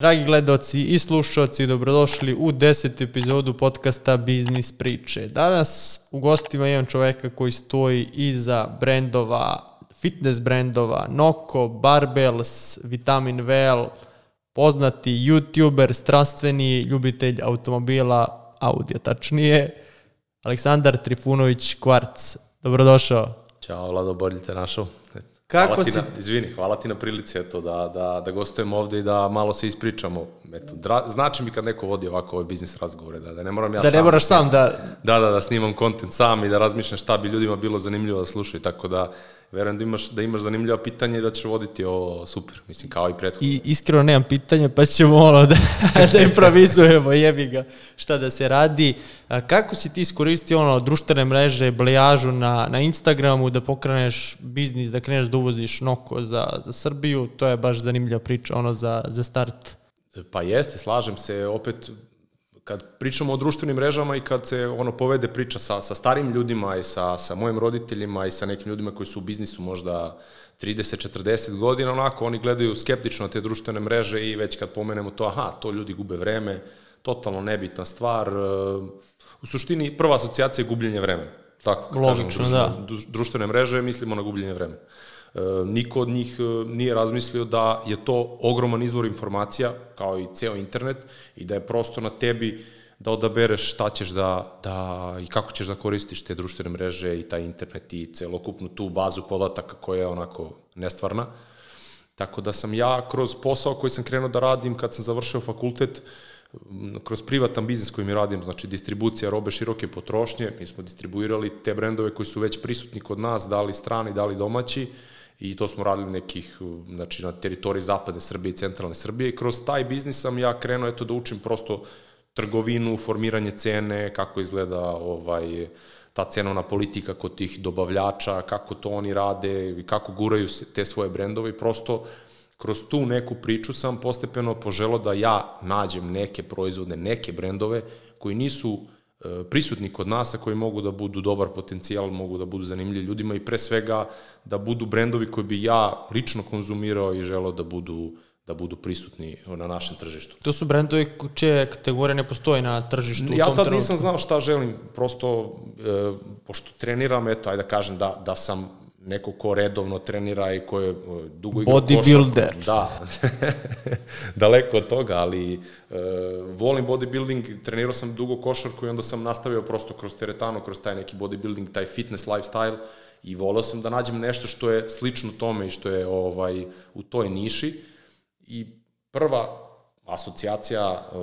Dragi gledoci i slušalci, dobrodošli u desetu epizodu podcasta Biznis priče. Danas u gostima imam čoveka koji stoji iza brendova, fitness brendova, Noko, Barbells, Vitamin Well, poznati youtuber, strastveni ljubitelj automobila, audio tačnije, Aleksandar Trifunović Kvarc. Dobrodošao. Ćao, Vlado, bolje te našao. Kako hvala ti si- Na, izvini, hvala ti na prilici eto, da, da, da gostujem ovde i da malo se ispričamo. Eto, dra, znači mi kad neko vodi ovako ove biznis razgovore, da, da ne moram ja Da sam. ne moraš sam da... Da, da, da snimam kontent sam i da razmišljam šta bi ljudima bilo zanimljivo da slušaju, tako da verujem da imaš, da imaš zanimljiva pitanja i da ćeš voditi ovo super, mislim, kao i prethodno. I iskreno nemam pitanja, pa ćemo ono da, da improvizujemo, jebi ga, šta da se radi. Kako si ti iskoristio ono, društvene mreže, blejažu na, na Instagramu, da pokreneš biznis, da kreneš da uvoziš noko za, za Srbiju, to je baš zanimljiva priča, ono, za, za start. Pa jeste, slažem se, opet kad pričamo o društvenim mrežama i kad se ono povede priča sa, sa starim ljudima i sa, sa mojim roditeljima i sa nekim ljudima koji su u biznisu možda 30-40 godina, onako oni gledaju skeptično te društvene mreže i već kad pomenemo to, aha, to ljudi gube vreme, totalno nebitna stvar. U suštini prva asocijacija je gubljenje vremena. Tako, Logično, kažemo da. društvene- du- društvene mreže, mislimo na gubljenje vremena. E, niko od njih e, nije razmislio da je to ogroman izvor informacija, kao i ceo internet, i da je prosto na tebi da odabereš šta ćeš da, da i kako ćeš da koristiš te društvene mreže i taj internet i celokupnu tu bazu podataka koja je onako nestvarna. Tako da sam ja kroz posao koji sam krenuo da radim kad sam završio fakultet, kroz privatan biznis koji mi radim, znači distribucija robe široke potrošnje, mi smo distribuirali te brendove koji su već prisutni kod nas, da li strani, da li domaći, i to smo radili nekih, znači na teritoriji zapadne Srbije i centralne Srbije. I kroz taj biznis sam ja krenuo eto da učim prosto trgovinu, formiranje cene, kako izgleda ovaj, ta cenovna politika kod tih dobavljača, kako to oni rade kako guraju te svoje brendove. I prosto kroz tu neku priču sam postepeno poželo da ja nađem neke proizvode, neke brendove koji nisu prisutni kod nas, a koji mogu da budu dobar potencijal, mogu da budu zanimljivi ljudima i pre svega da budu brendovi koji bi ja lično konzumirao i želeo da budu da budu prisutni na našem tržištu. To su brendovi čije kategorije ne postoji na tržištu u Ja tom tad trenutku. nisam znao šta želim, prosto, e, pošto treniram, eto, ajde da kažem da, da sam neko ko redovno trenira i ko je dugo igrao Bodybuilder. Da, daleko od toga, ali e, volim bodybuilding, trenirao sam dugo košarku i onda sam nastavio prosto kroz teretanu, kroz taj neki bodybuilding, taj fitness lifestyle i voleo sam da nađem nešto što je slično tome i što je ovaj u toj niši. I prva asocijacija e,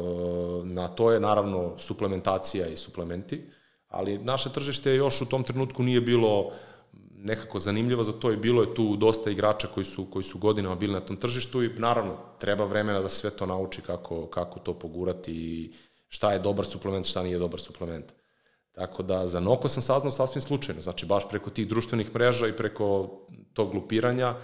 na to je naravno suplementacija i suplementi, ali naše tržište još u tom trenutku nije bilo nekako zanimljivo za to i bilo je tu dosta igrača koji su, koji su godinama bili na tom tržištu i naravno treba vremena da sve to nauči kako, kako to pogurati i šta je dobar suplement, šta nije dobar suplement. Tako da za Noko sam saznao sasvim slučajno, znači baš preko tih društvenih mreža i preko tog glupiranja,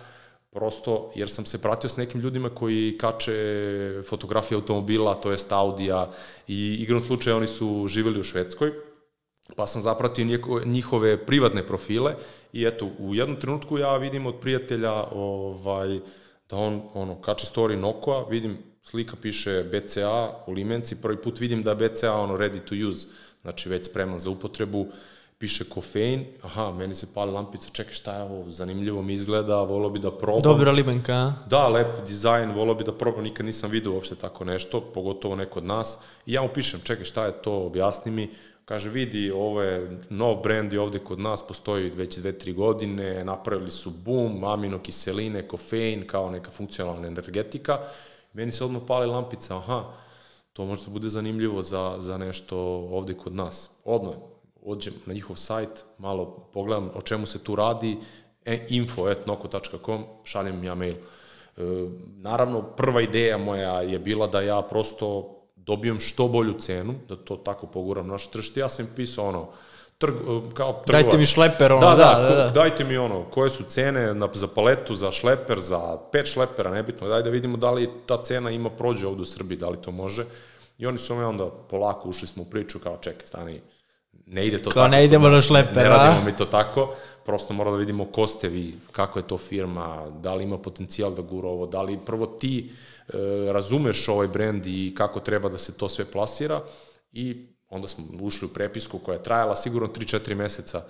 prosto jer sam se pratio s nekim ljudima koji kače fotografije automobila, to jest Audija i igrom slučaja oni su živeli u Švedskoj, pa sam zapratio njihove privatne profile i eto, u jednom trenutku ja vidim od prijatelja ovaj, da on ono, kače story Nokoa, vidim slika piše BCA u limenci, prvi put vidim da je BCA ono ready to use, znači već spreman za upotrebu, piše kofein, aha, meni se pali lampica, čekaj šta je ovo, zanimljivo mi izgleda, volao bi da probam. Dobra limenka, a? Da, lep dizajn, volao bi da probam, nikad nisam vidio uopšte tako nešto, pogotovo neko od nas. I ja mu pišem, čekaj, šta je to, objasni mi. Kaže, vidi, ovo je nov brend i ovde kod nas postoji već dve, tri godine, napravili su boom, aminokiseline, kofein, kao neka funkcionalna energetika. Meni se odmah pali lampica, aha, to možda bude zanimljivo za, za nešto ovde kod nas. Odmah, odđem na njihov sajt, malo pogledam o čemu se tu radi, e, info.noko.com, šaljem ja mail. E, naravno, prva ideja moja je bila da ja prosto dobijem što bolju cenu, da to tako poguram na naše tržište. Ja sam pisao ono, trg, e, kao trgovac. Dajte mi šleper, ono, da, da, da, da, da. dajte mi ono, koje su cene na, za paletu, za šleper, za pet šlepera, nebitno, daj da vidimo da li ta cena ima prođe ovde u Srbiji, da li to može. I oni su me onda polako ušli smo u priču kao čekaj, stani, ne ide to Kao tako. ne idemo na šleper, Ne a? radimo mi to tako, prosto mora da vidimo ko ste vi, kako je to firma, da li ima potencijal da gura ovo, da li prvo ti razumeš ovaj brend i kako treba da se to sve plasira i onda smo ušli u prepisku koja je trajala sigurno 3-4 meseca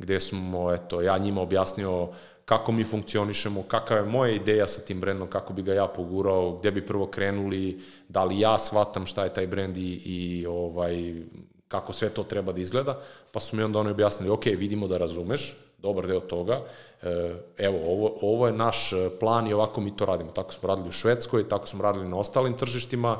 gde smo, eto, ja njima objasnio kako mi funkcionišemo, kakva je moja ideja sa tim brendom, kako bi ga ja pogurao, gde bi prvo krenuli, da li ja shvatam šta je taj brend i, i ovaj, kako sve to treba da izgleda, pa su mi onda oni objasnili, ok, vidimo da razumeš, dobar deo toga, e, evo, ovo, ovo je naš plan i ovako mi to radimo. Tako smo radili u Švedskoj, tako smo radili na ostalim tržištima,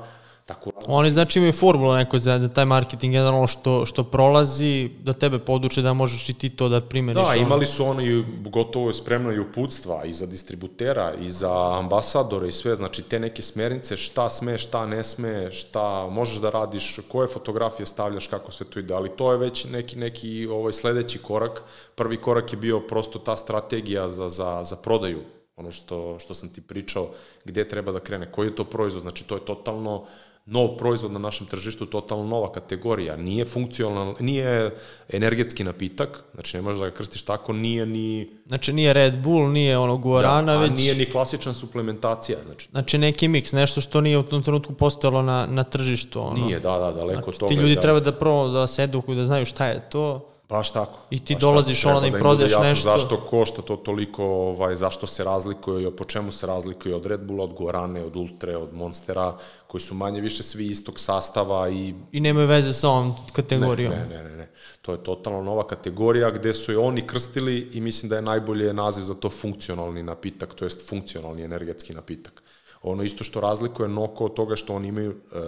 tako. Oni znači imaju formulu neko za, za taj marketing, ono što, što prolazi, da tebe poduče da možeš i ti to da primeniš. Da, ono. imali su oni gotovo spremno i uputstva i za distributera i za ambasadore i sve, znači te neke smernice šta sme, šta ne sme, šta možeš da radiš, koje fotografije stavljaš, kako sve to ide, ali to je već neki, neki ovaj sledeći korak. Prvi korak je bio prosto ta strategija za, za, za prodaju, ono što, što sam ti pričao, gde treba da krene, koji je to proizvod, znači to je totalno nov proizvod na našem tržištu, totalno nova kategorija. Nije funkcionalna, nije energetski napitak, znači ne možeš da ga krstiš tako, nije ni... Znači nije Red Bull, nije ono Guarana, da, a već... nije ni klasična suplementacija, znači Znači neki miks, nešto što nije u tom trenutku postojalo na, na tržištu. Ono. nije, da, da, daleko Znači, od toga. ti ljudi da, treba da prvo da se edukuju, da znaju šta je to. Baš tako. I ti baš dolaziš tako. ono da im bude jasno nešto. Zašto košta to toliko, ovaj, zašto se razlikuje, i po čemu se razlikuje od Red Bulla, od Guarane, od Ultre, od Monstera, koji su manje više svi istog sastava i I nemaju veze sa ovom kategorijom. Ne, ne, ne, ne. To je totalno nova kategorija gde su je oni krstili i mislim da je najbolje naziv za to funkcionalni napitak, to jest funkcionalni energetski napitak. Ono isto što razlikuje Noko od toga što oni imaju uh,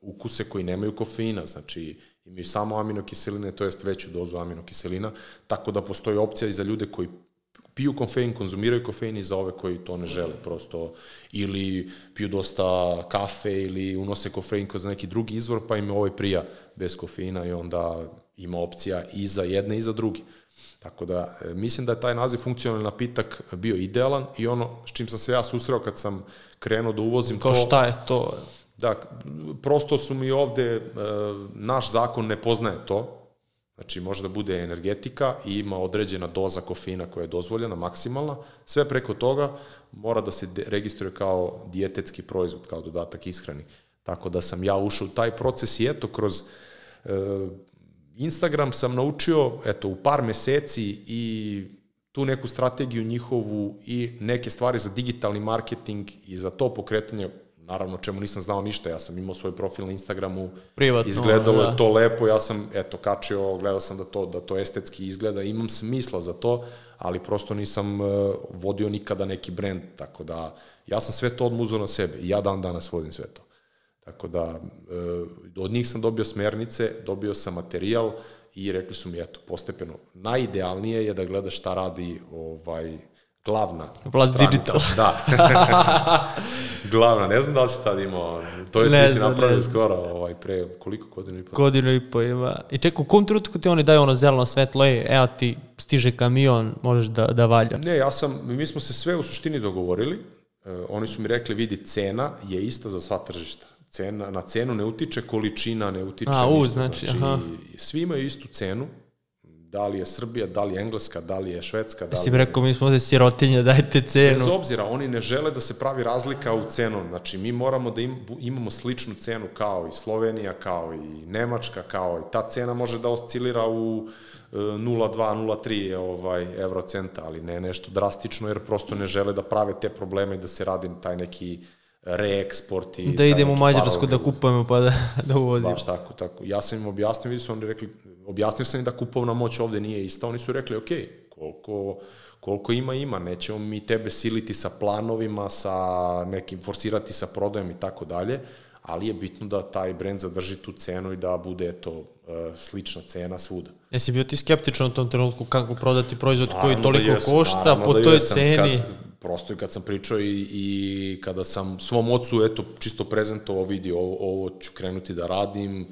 ukuse koji nemaju kofeina, znači imaju samo aminokiseline, to jest veću dozu aminokiselina, tako da postoji opcija i za ljude koji piju kofein, konzumiraju kofein i za ove koji to ne žele prosto ili piju dosta kafe ili unose kofein kroz neki drugi izvor pa im ovaj prija bez kofeina i onda ima opcija i za jedne i za druge. Tako da e, mislim da je taj naziv funkcionalni napitak bio idealan i ono s čim sam se ja susreo kad sam krenuo da uvozim Kao to šta je to? Da, prosto su mi ovde, e, naš zakon ne poznaje to, znači može da bude energetika i ima određena doza kofeina koja je dozvoljena, maksimalna, sve preko toga mora da se registruje kao dijetetski proizvod, kao dodatak ishrani. Tako da sam ja ušao u taj proces i eto, kroz e, Instagram sam naučio, eto, u par meseci i tu neku strategiju njihovu i neke stvari za digitalni marketing i za to pokretanje, naravno čemu nisam znao ništa, ja sam imao svoj profil na Instagramu, Privatno, izgledalo da. je to lepo, ja sam eto kačio, gledao sam da to da to estetski izgleda, imam smisla za to, ali prosto nisam uh, vodio nikada neki brend, tako da ja sam sve to odmuzao na sebe i ja dan danas vodim sve to. Tako da, e, od njih sam dobio smernice, dobio sam materijal i rekli su mi, eto, postepeno, najidealnije je da gledaš šta radi ovaj, glavna Vlad stranica. Digital. Da. glavna, ne znam da li si tad imao, to je Ne ti si napravio ne skoro, ovaj, pre koliko godina i pa. Godinu i po ima. I čekaj, u kom trenutku ti oni daju ono zeleno svetlo, ej, evo ti stiže kamion, možeš da, da valja. Ne, ja sam, mi smo se sve u suštini dogovorili, e, oni su mi rekli, vidi, cena je ista za sva tržišta. Cena, na cenu ne utiče količina, ne utiče A, u, ništa. znači, aha. svi imaju istu cenu, da li je Srbija, da li je Engleska, da li je Švedska, da li Si mi rekao, mi smo ovde sirotinje, dajte Bez cenu. obzira, oni ne žele da se pravi razlika u cenu. Znači, mi moramo da im, imamo sličnu cenu kao i Slovenija, kao i Nemačka, kao i ta cena može da oscilira u e, 0,2, 0,3 ovaj, eurocenta, ali ne nešto drastično, jer prosto ne žele da prave te probleme i da se radi taj neki reeksport i Da idemo u Mađarsku da kupujemo pa da, da uvodimo. Baš tako, tako. Ja sam im objasnio, vidi su oni rekli, objasnio sam im da kupovna moć ovde nije ista, oni su rekli, ok, koliko, koliko ima, ima, nećemo mi tebe siliti sa planovima, sa nekim, forsirati sa prodajem i tako dalje, ali je bitno da taj brend zadrži tu cenu i da bude, eto, e, slična cena svuda. Jesi bio ti skeptičan u tom trenutku kako prodati proizvod koji Naravno toliko da jesam, košta naravno po da toj jesam. ceni? Kad, prosto i kad sam pričao i, i kada sam svom ocu, eto, čisto prezentovao, vidi, ovo, ovo ću krenuti da radim,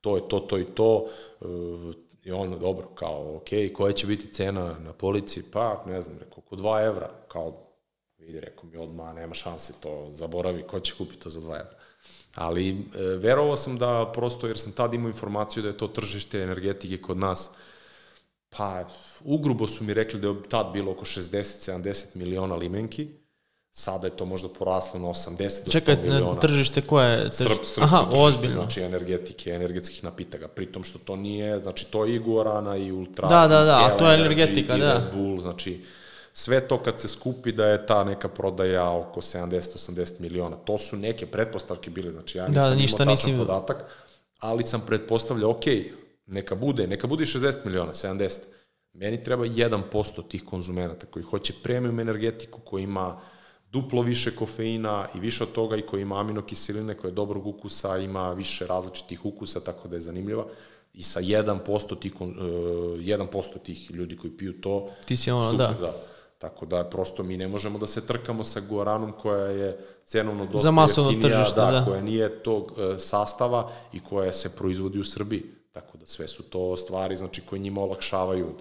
to je to, to i to, uh, i on, dobro, kao, ok, koja će biti cena na polici? Pa, ne znam, rekao, oko 2 evra, kao, vidi, rekao mi odmah, nema šanse to, zaboravi, ko će kupiti to za 2 evra. Ali e, verovao sam da prosto, jer sam tad imao informaciju da je to tržište energetike kod nas, pa ugrubo su mi rekli da je tad bilo oko 60-70 miliona limenki, sada je to možda poraslo na 80 do Čekaj, 100 miliona. na tržište koje je? Srp, Tržište? srpsko Aha, tržište, ozbiljno. Znači energetike, energetskih napitaka, pritom što to nije, znači to je i Guarana i Ultra. Da, da, da, a to je energetika, da. Red Bull, znači sve to kad se skupi da je ta neka prodaja oko 70-80 miliona. To su neke pretpostavke bile, znači ja Da, nisam ništa imao tačan nisi- podatak, ali sam pretpostavljao, ok, neka bude, neka bude i 60 miliona, 70. Meni treba 1% tih konzumenata koji hoće premium energetiku, koji ima duplo više kofeina i više od toga i koji ima aminokiseline, koja je dobrog ukusa, ima više različitih ukusa, tako da je zanimljiva. I sa 1% tih, kon- e, 1% tih ljudi koji piju to, Ti si ono, super, da. da. Tako da prosto mi ne možemo da se trkamo sa Guaranom koja je cenovno dosta Za masovno jeftinija, tržište, da. koja nije tog e, sastava i koja se proizvodi u Srbiji. Sve su to stvari znači, koje njima olakšavaju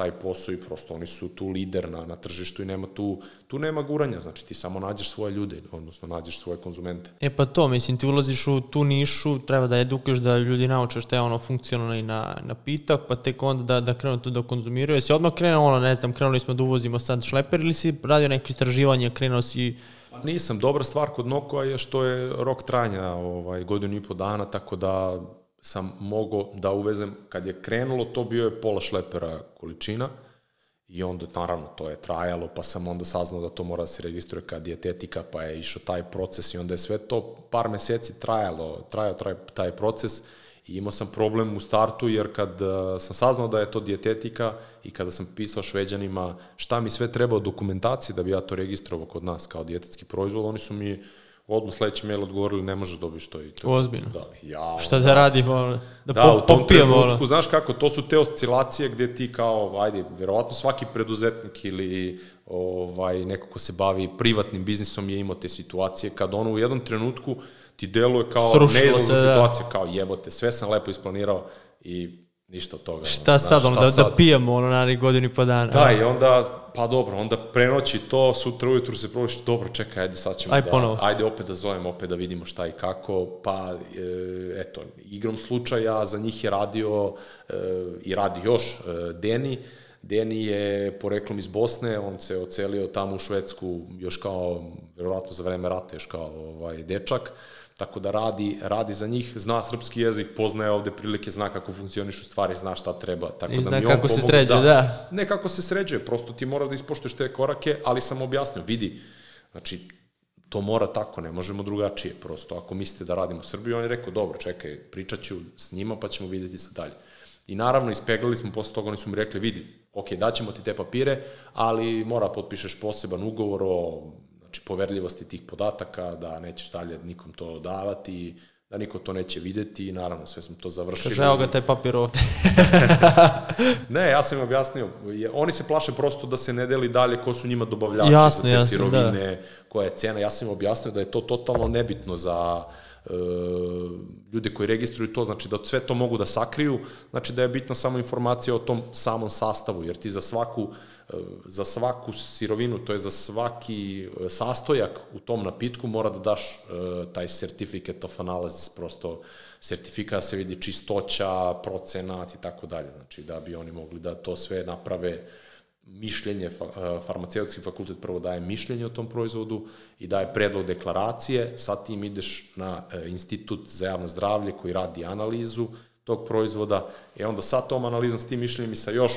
taj posao i prosto oni su tu lider na, na tržištu i nema tu, tu nema guranja, znači ti samo nađeš svoje ljude, odnosno nađeš svoje konzumente. E pa to, mislim, ti ulaziš u tu nišu, treba da edukuješ da ljudi nauče šta je ono funkcionalni na, napitak, pa tek onda da, da krenu to da konzumiraju. Jesi odmah krenuo, ono, ne znam, krenuli smo da uvozimo sad šleper ili si radio neko istraživanje, krenuo si... Nisam, dobra stvar kod Nokoa je što je rok trajanja ovaj, godinu i po dana, tako da sam mogao da uvezem, kad je krenulo, to bio je pola šlepera količina i onda, naravno, to je trajalo, pa sam onda saznao da to mora da se registruje kao dijetetika, pa je išao taj proces i onda je sve to par meseci trajalo, trajao taj, taj proces i imao sam problem u startu jer kad uh, sam saznao da je to dijetetika i kada sam pisao šveđanima šta mi sve treba od dokumentacije da bi ja to registrovao kod nas kao dijetetski proizvod, oni su mi odmah sledeći mail odgovorili ne možeš dobiš to i to. Ozbiljno? Da, ja, Šta da radimo, ono, da, Da, po, u tom trenutku, ono. znaš kako, to su te oscilacije gde ti kao, ajde, verovatno svaki preduzetnik ili ovaj, neko ko se bavi privatnim biznisom je imao te situacije kad ono u jednom trenutku ti deluje kao neizlazna da. situacija, kao jebote, sve sam lepo isplanirao i ništa od toga. Šta sad, ono, da, da pijemo, ono, narednih godinu i po dana. Da, i onda, pa dobro, onda prenoći to, sutra ujutru se probiš, dobro, čekaj, ajde sad ćemo Aj da, ponovo. ajde opet da zovemo, opet da vidimo šta i kako, pa, e, eto, igrom slučaja, za njih je radio e, i radi još e, Deni, Deni je poreklom iz Bosne, on se ocelio tamo u Švedsku još kao, verovatno za vreme rata, još kao ovaj, dečak, tako da radi, radi za njih, zna srpski jezik, poznaje ovde prilike, zna kako funkcionišu stvari, zna šta treba. Tako I da zna mi on kako se pomogao- sređuje, da. Ne kako se sređuje, prosto ti mora da ispoštuješ te korake, ali sam objasnio, vidi, znači, to mora tako, ne možemo drugačije, prosto, ako mislite da radimo u Srbiji, on je rekao, dobro, čekaj, pričat ću s njima, pa ćemo videti sad dalje. I naravno, ispeglali smo, posle toga oni su mi rekli, vidi, ok, daćemo ti te papire, ali mora potpišeš poseban ugovor o znači, poverljivosti tih podataka, da nećeš dalje nikom to davati, da niko to neće videti i naravno sve smo to završili. Kaže, evo ga taj papir ovde. Ne, ja sam im objasnio, oni se plaše prosto da se ne deli dalje ko su njima dobavljači Jasno, za te jasno, sirovine, koja je cena. Ja sam im objasnio da je to totalno nebitno za e, ljude koji registruju to, znači da sve to mogu da sakriju, znači da je bitna samo informacija o tom samom sastavu, jer ti za svaku za svaku sirovinu, to je za svaki e, sastojak u tom napitku mora da daš e, taj certificate of analysis, prosto sertifikat da se vidi čistoća, procenat i tako dalje, znači da bi oni mogli da to sve naprave mišljenje, e, farmaceutski fakultet prvo daje mišljenje o tom proizvodu i daje predlog deklaracije, sad tim ideš na e, institut za javno zdravlje koji radi analizu tog proizvoda i onda sa tom analizom, s tim mišljenjem i sa još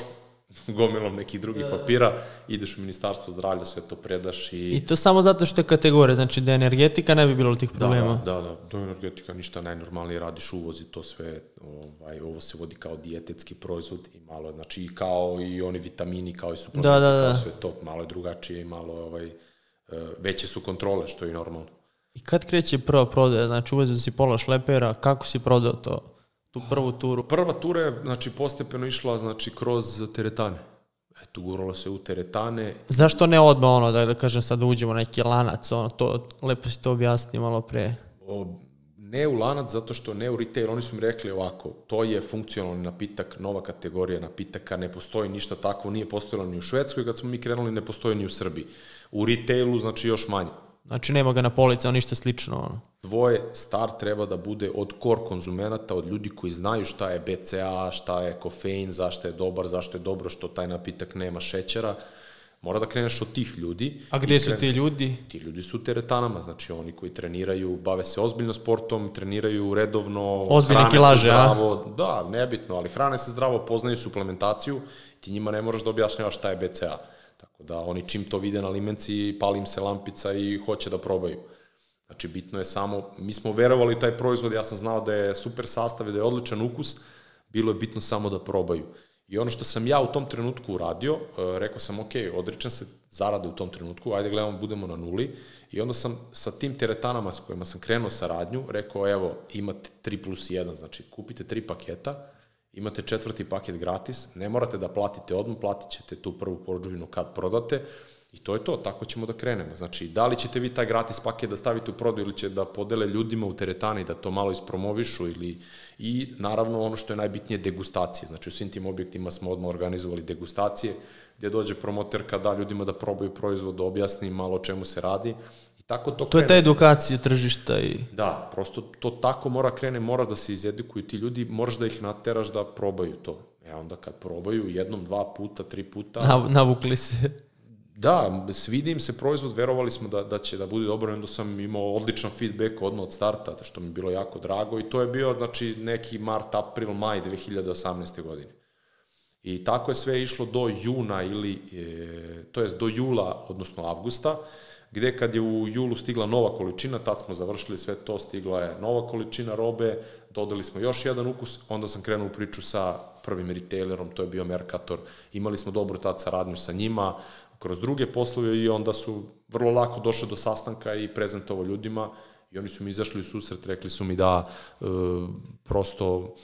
gomilom nekih drugih papira, ideš u ministarstvo zdravlja, sve to predaš i... I to samo zato što je kategorija, znači da je energetika ne bi bilo tih Da, problema. da, da, da, do energetika ništa najnormalnije radiš uvoz i to sve, ovaj, ovo se vodi kao dijetetski proizvod i malo, je, znači i kao i oni vitamini, kao i suplementi, Da, da, da. kao sve to, malo je drugačije i malo ovaj, e, veće su kontrole, što je i normalno. I kad kreće prva prodaja, znači uvezio si pola šlepera, kako si prodao to, tu prvu turu? Prva tura je, znači, postepeno išla, znači, kroz teretane. Eto, guralo se u teretane Zašto ne odmah ono, da, da kažem sad uđemo neki lanac, ono, to, lepo si to objasnio malo pre. O, ne u lanac, zato što ne u retail, oni su mi rekli ovako, to je funkcionalni napitak, nova kategorija napitaka, ne postoji ništa takvo, nije postojalo ni u Švedskoj, kad smo mi krenuli, ne postoji ni u Srbiji. U retailu, znači još manje. Znači nema ga na policama, ništa slično. Ono. Tvoj start treba da bude od core konzumenata, od ljudi koji znaju šta je BCA, šta je kofein, zašto je dobar, zašto je dobro što taj napitak nema šećera. Mora da kreneš od tih ljudi. A gde su ti ljudi? Ti ljudi su u teretanama, znači oni koji treniraju, bave se ozbiljno sportom, treniraju redovno, Ozbiljne hrane kilaže, se zdravo, da, nebitno, ali hrane se zdravo, poznaju suplementaciju, ti njima ne moraš da objašnjavaš šta je BCA. Da oni čim to vide na limenci, pali im se lampica i hoće da probaju. Znači, bitno je samo, mi smo verovali u taj proizvod, ja sam znao da je super sastav i da je odličan ukus, bilo je bitno samo da probaju. I ono što sam ja u tom trenutku uradio, e, rekao sam, ok, odričam se zarade u tom trenutku, ajde gledamo, budemo na nuli. I onda sam sa tim teretanama s kojima sam krenuo saradnju, rekao, evo, imate 3 plus 1, znači kupite tri paketa, imate četvrti paket gratis, ne morate da platite odmah, platit ćete tu prvu poručbinu kad prodate, I to je to, tako ćemo da krenemo. Znači, da li ćete vi taj gratis paket da stavite u prodaju ili će da podele ljudima u teretani da to malo ispromovišu ili i naravno ono što je najbitnije degustacije. Znači, u svim tim objektima smo odmah organizovali degustacije gde dođe promoterka da ljudima da probaju proizvod, da objasni malo o čemu se radi I tako to, To je ta edukacija tržišta i... Da, prosto to tako mora krene, mora da se izedukuju ti ljudi, moraš da ih nateraš da probaju to. E onda kad probaju jednom, dva puta, tri puta... Nav, navukli se. Da, svidi im se proizvod, verovali smo da, da će da bude dobro, onda sam imao odličan feedback odmah od starta, što mi je bilo jako drago i to je bio znači, neki mart, april, maj 2018. godine. I tako je sve išlo do juna ili, e, to jest do jula, odnosno avgusta, gde kad je u julu stigla nova količina, tad smo završili sve to, stigla je nova količina robe, dodali smo još jedan ukus, onda sam krenuo u priču sa prvim retailerom, to je bio Mercator, imali smo dobru tad saradnju sa njima, kroz druge poslove i onda su vrlo lako došli do sastanka i prezentovao ljudima i oni su mi izašli u susret, rekli su mi da e, prosto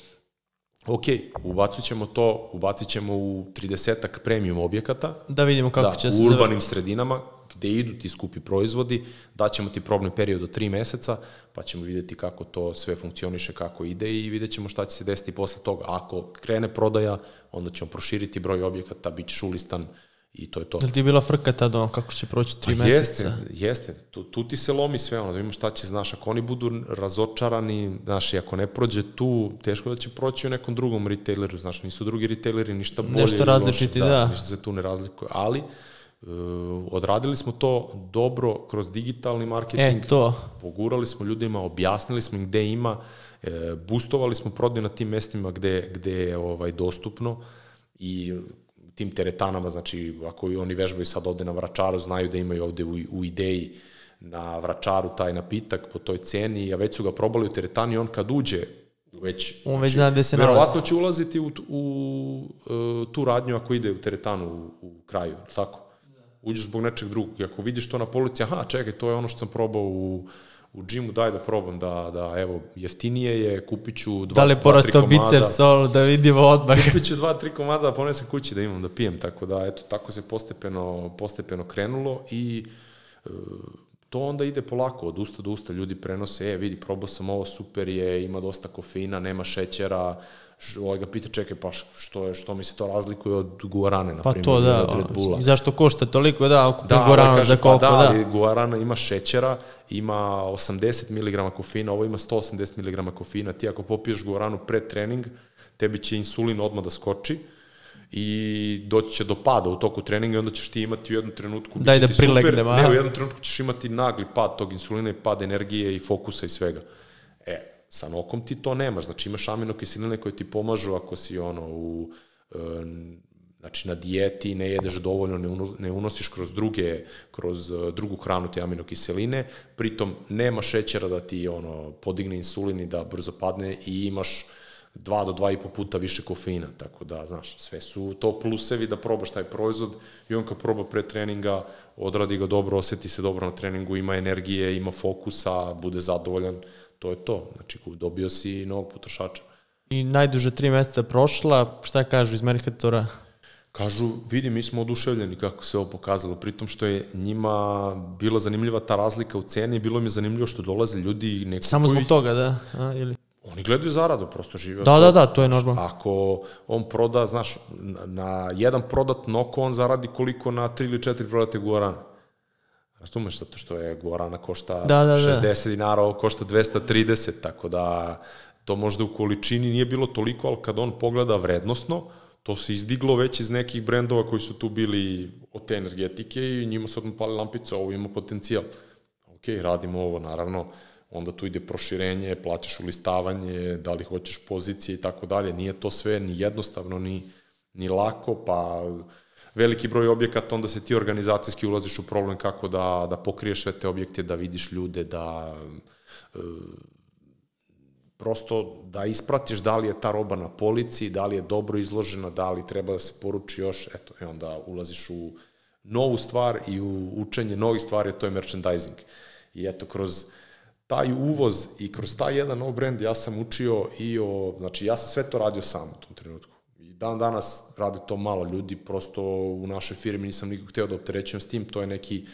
ok, ubacit ćemo to, ubacit ćemo u 30-ak premium objekata. Da vidimo kako da, će u se... urbanim sredinama gde idu ti skupi proizvodi, daćemo ti probni period od 3 meseca, pa ćemo videti kako to sve funkcioniše, kako ide i vidjet ćemo šta će se desiti posle toga. Ako krene prodaja, onda ćemo proširiti broj objekata, bit ćeš ulistan i to je to. Jel ti je bila frka tada, ono, kako će proći tri Pa meseca? Jeste, jeste. Tu, tu ti se lomi sve, ono, da vidimo šta će, znaš, ako oni budu razočarani, znaš, i ako ne prođe tu, teško da će proći u nekom drugom retaileru, znaš, nisu drugi retaileri ništa bolje. Nešto različiti, loše, da. Ništa se tu ne razlikuje, ali odradili smo to dobro kroz digitalni marketing, E, to. pogurali smo ljudima, objasnili smo im gde ima, e, boostovali smo prodaju na tim mestima gde, gde je ovaj, dostupno i tim teretanama, znači ako i oni vežbaju sad ovde na Vračaru, znaju da imaju ovde u, u ideji na Vračaru taj napitak po toj ceni, a već su ga probali u teretani, on kad uđe već... znači, On već zna gde se nalazi. Verovatno će ulaziti u, u, u tu radnju ako ide u teretanu u, u kraju, tako? Uđeš zbog nečeg drugog. I ako vidiš to na polici, aha, čekaj, to je ono što sam probao u, u džimu, daj da probam, da, da evo, jeftinije je, kupit ću dva, Da li dva, tri porastao komada. biceps, solo, da vidimo odmah. Kupit ću dva, tri komada da ponesem kući da imam, da pijem, tako da, eto, tako se postepeno, postepeno krenulo i e, to onda ide polako, od usta do usta ljudi prenose, e, vidi, probao sam ovo, super je, ima dosta kofeina, nema šećera, ovaj ga pita, čekaj, pa što, je, što mi se to razlikuje od guarane, na Pa primjer, to da, od Red Bulla. zašto košta toliko, da, kupim Da, gorano kaže, za koliko, pa da, da. ali guarana ima šećera, ima 80 mg kofeina, ovo ima 180 mg kofeina. Ti ako popiješ guaranu pred trening, tebi će insulin odmah da skoči i doći će do pada u toku treninga i onda ćeš ti imati u jednom trenutku Daj da prilegnemo, ne, u jednom trenutku ćeš imati nagli pad tog insulina i pad energije i fokusa i svega. E, sa nokom ti to nemaš, znači imaš aminokiseline koje ti pomažu ako si ono u e, znači na dijeti ne jedeš dovoljno, ne, uno, ne unosiš kroz druge, kroz uh, drugu hranu te aminokiseline, pritom nema šećera da ti ono podigne insulin i da brzo padne i imaš 2 do 2,5 puta više kofeina, tako da, znaš, sve su to plusevi da probaš taj proizvod i on kad proba pre treninga, odradi ga dobro, oseti se dobro na treningu, ima energije, ima fokusa, bude zadovoljan, to je to. Znači, dobio si novog potrošača. I najduže tri meseca prošla, šta kažu iz Mercatora? Kažu, vidi, mi smo oduševljeni kako se ovo pokazalo, pritom što je njima bila zanimljiva ta razlika u ceni, bilo mi je zanimljivo što dolaze ljudi i ne Samo zbog kupuju- toga, da? A, ili? Oni gledaju zaradu, prosto žive. Da, toga. da, da, to je normalno. Ako on proda, znaš, na, na jedan prodat noko, on zaradi koliko na tri ili četiri prodate guarana. Razumeš, zato što je Gorana košta Da, da, da. 60 dinara, ovo košta 230, tako da to možda u količini nije bilo toliko, ali kad on pogleda vrednostno, to se izdiglo već iz nekih brendova koji su tu bili od te energetike i njima su odmah pali lampice, ovo ima potencijal. Ok, radimo ovo, naravno, onda tu ide proširenje, plaćaš ulistavanje, da li hoćeš pozicije i tako dalje. Nije to sve ni jednostavno, ni, ni lako, pa veliki broj objekata, onda se ti organizacijski ulaziš u problem kako da, da pokriješ sve te objekte, da vidiš ljude, da e, prosto da ispratiš da li je ta roba na polici, da li je dobro izložena, da li treba da se poruči još, eto, i onda ulaziš u novu stvar i u učenje novih stvari, to je merchandising. I eto, kroz taj uvoz i kroz taj jedan nov brand ja sam učio i o, znači ja sam sve to radio sam u tom trenutku. I dan danas radi to malo ljudi, prosto u našoj firmi nisam nikog hteo da opterećujem s tim, to je neki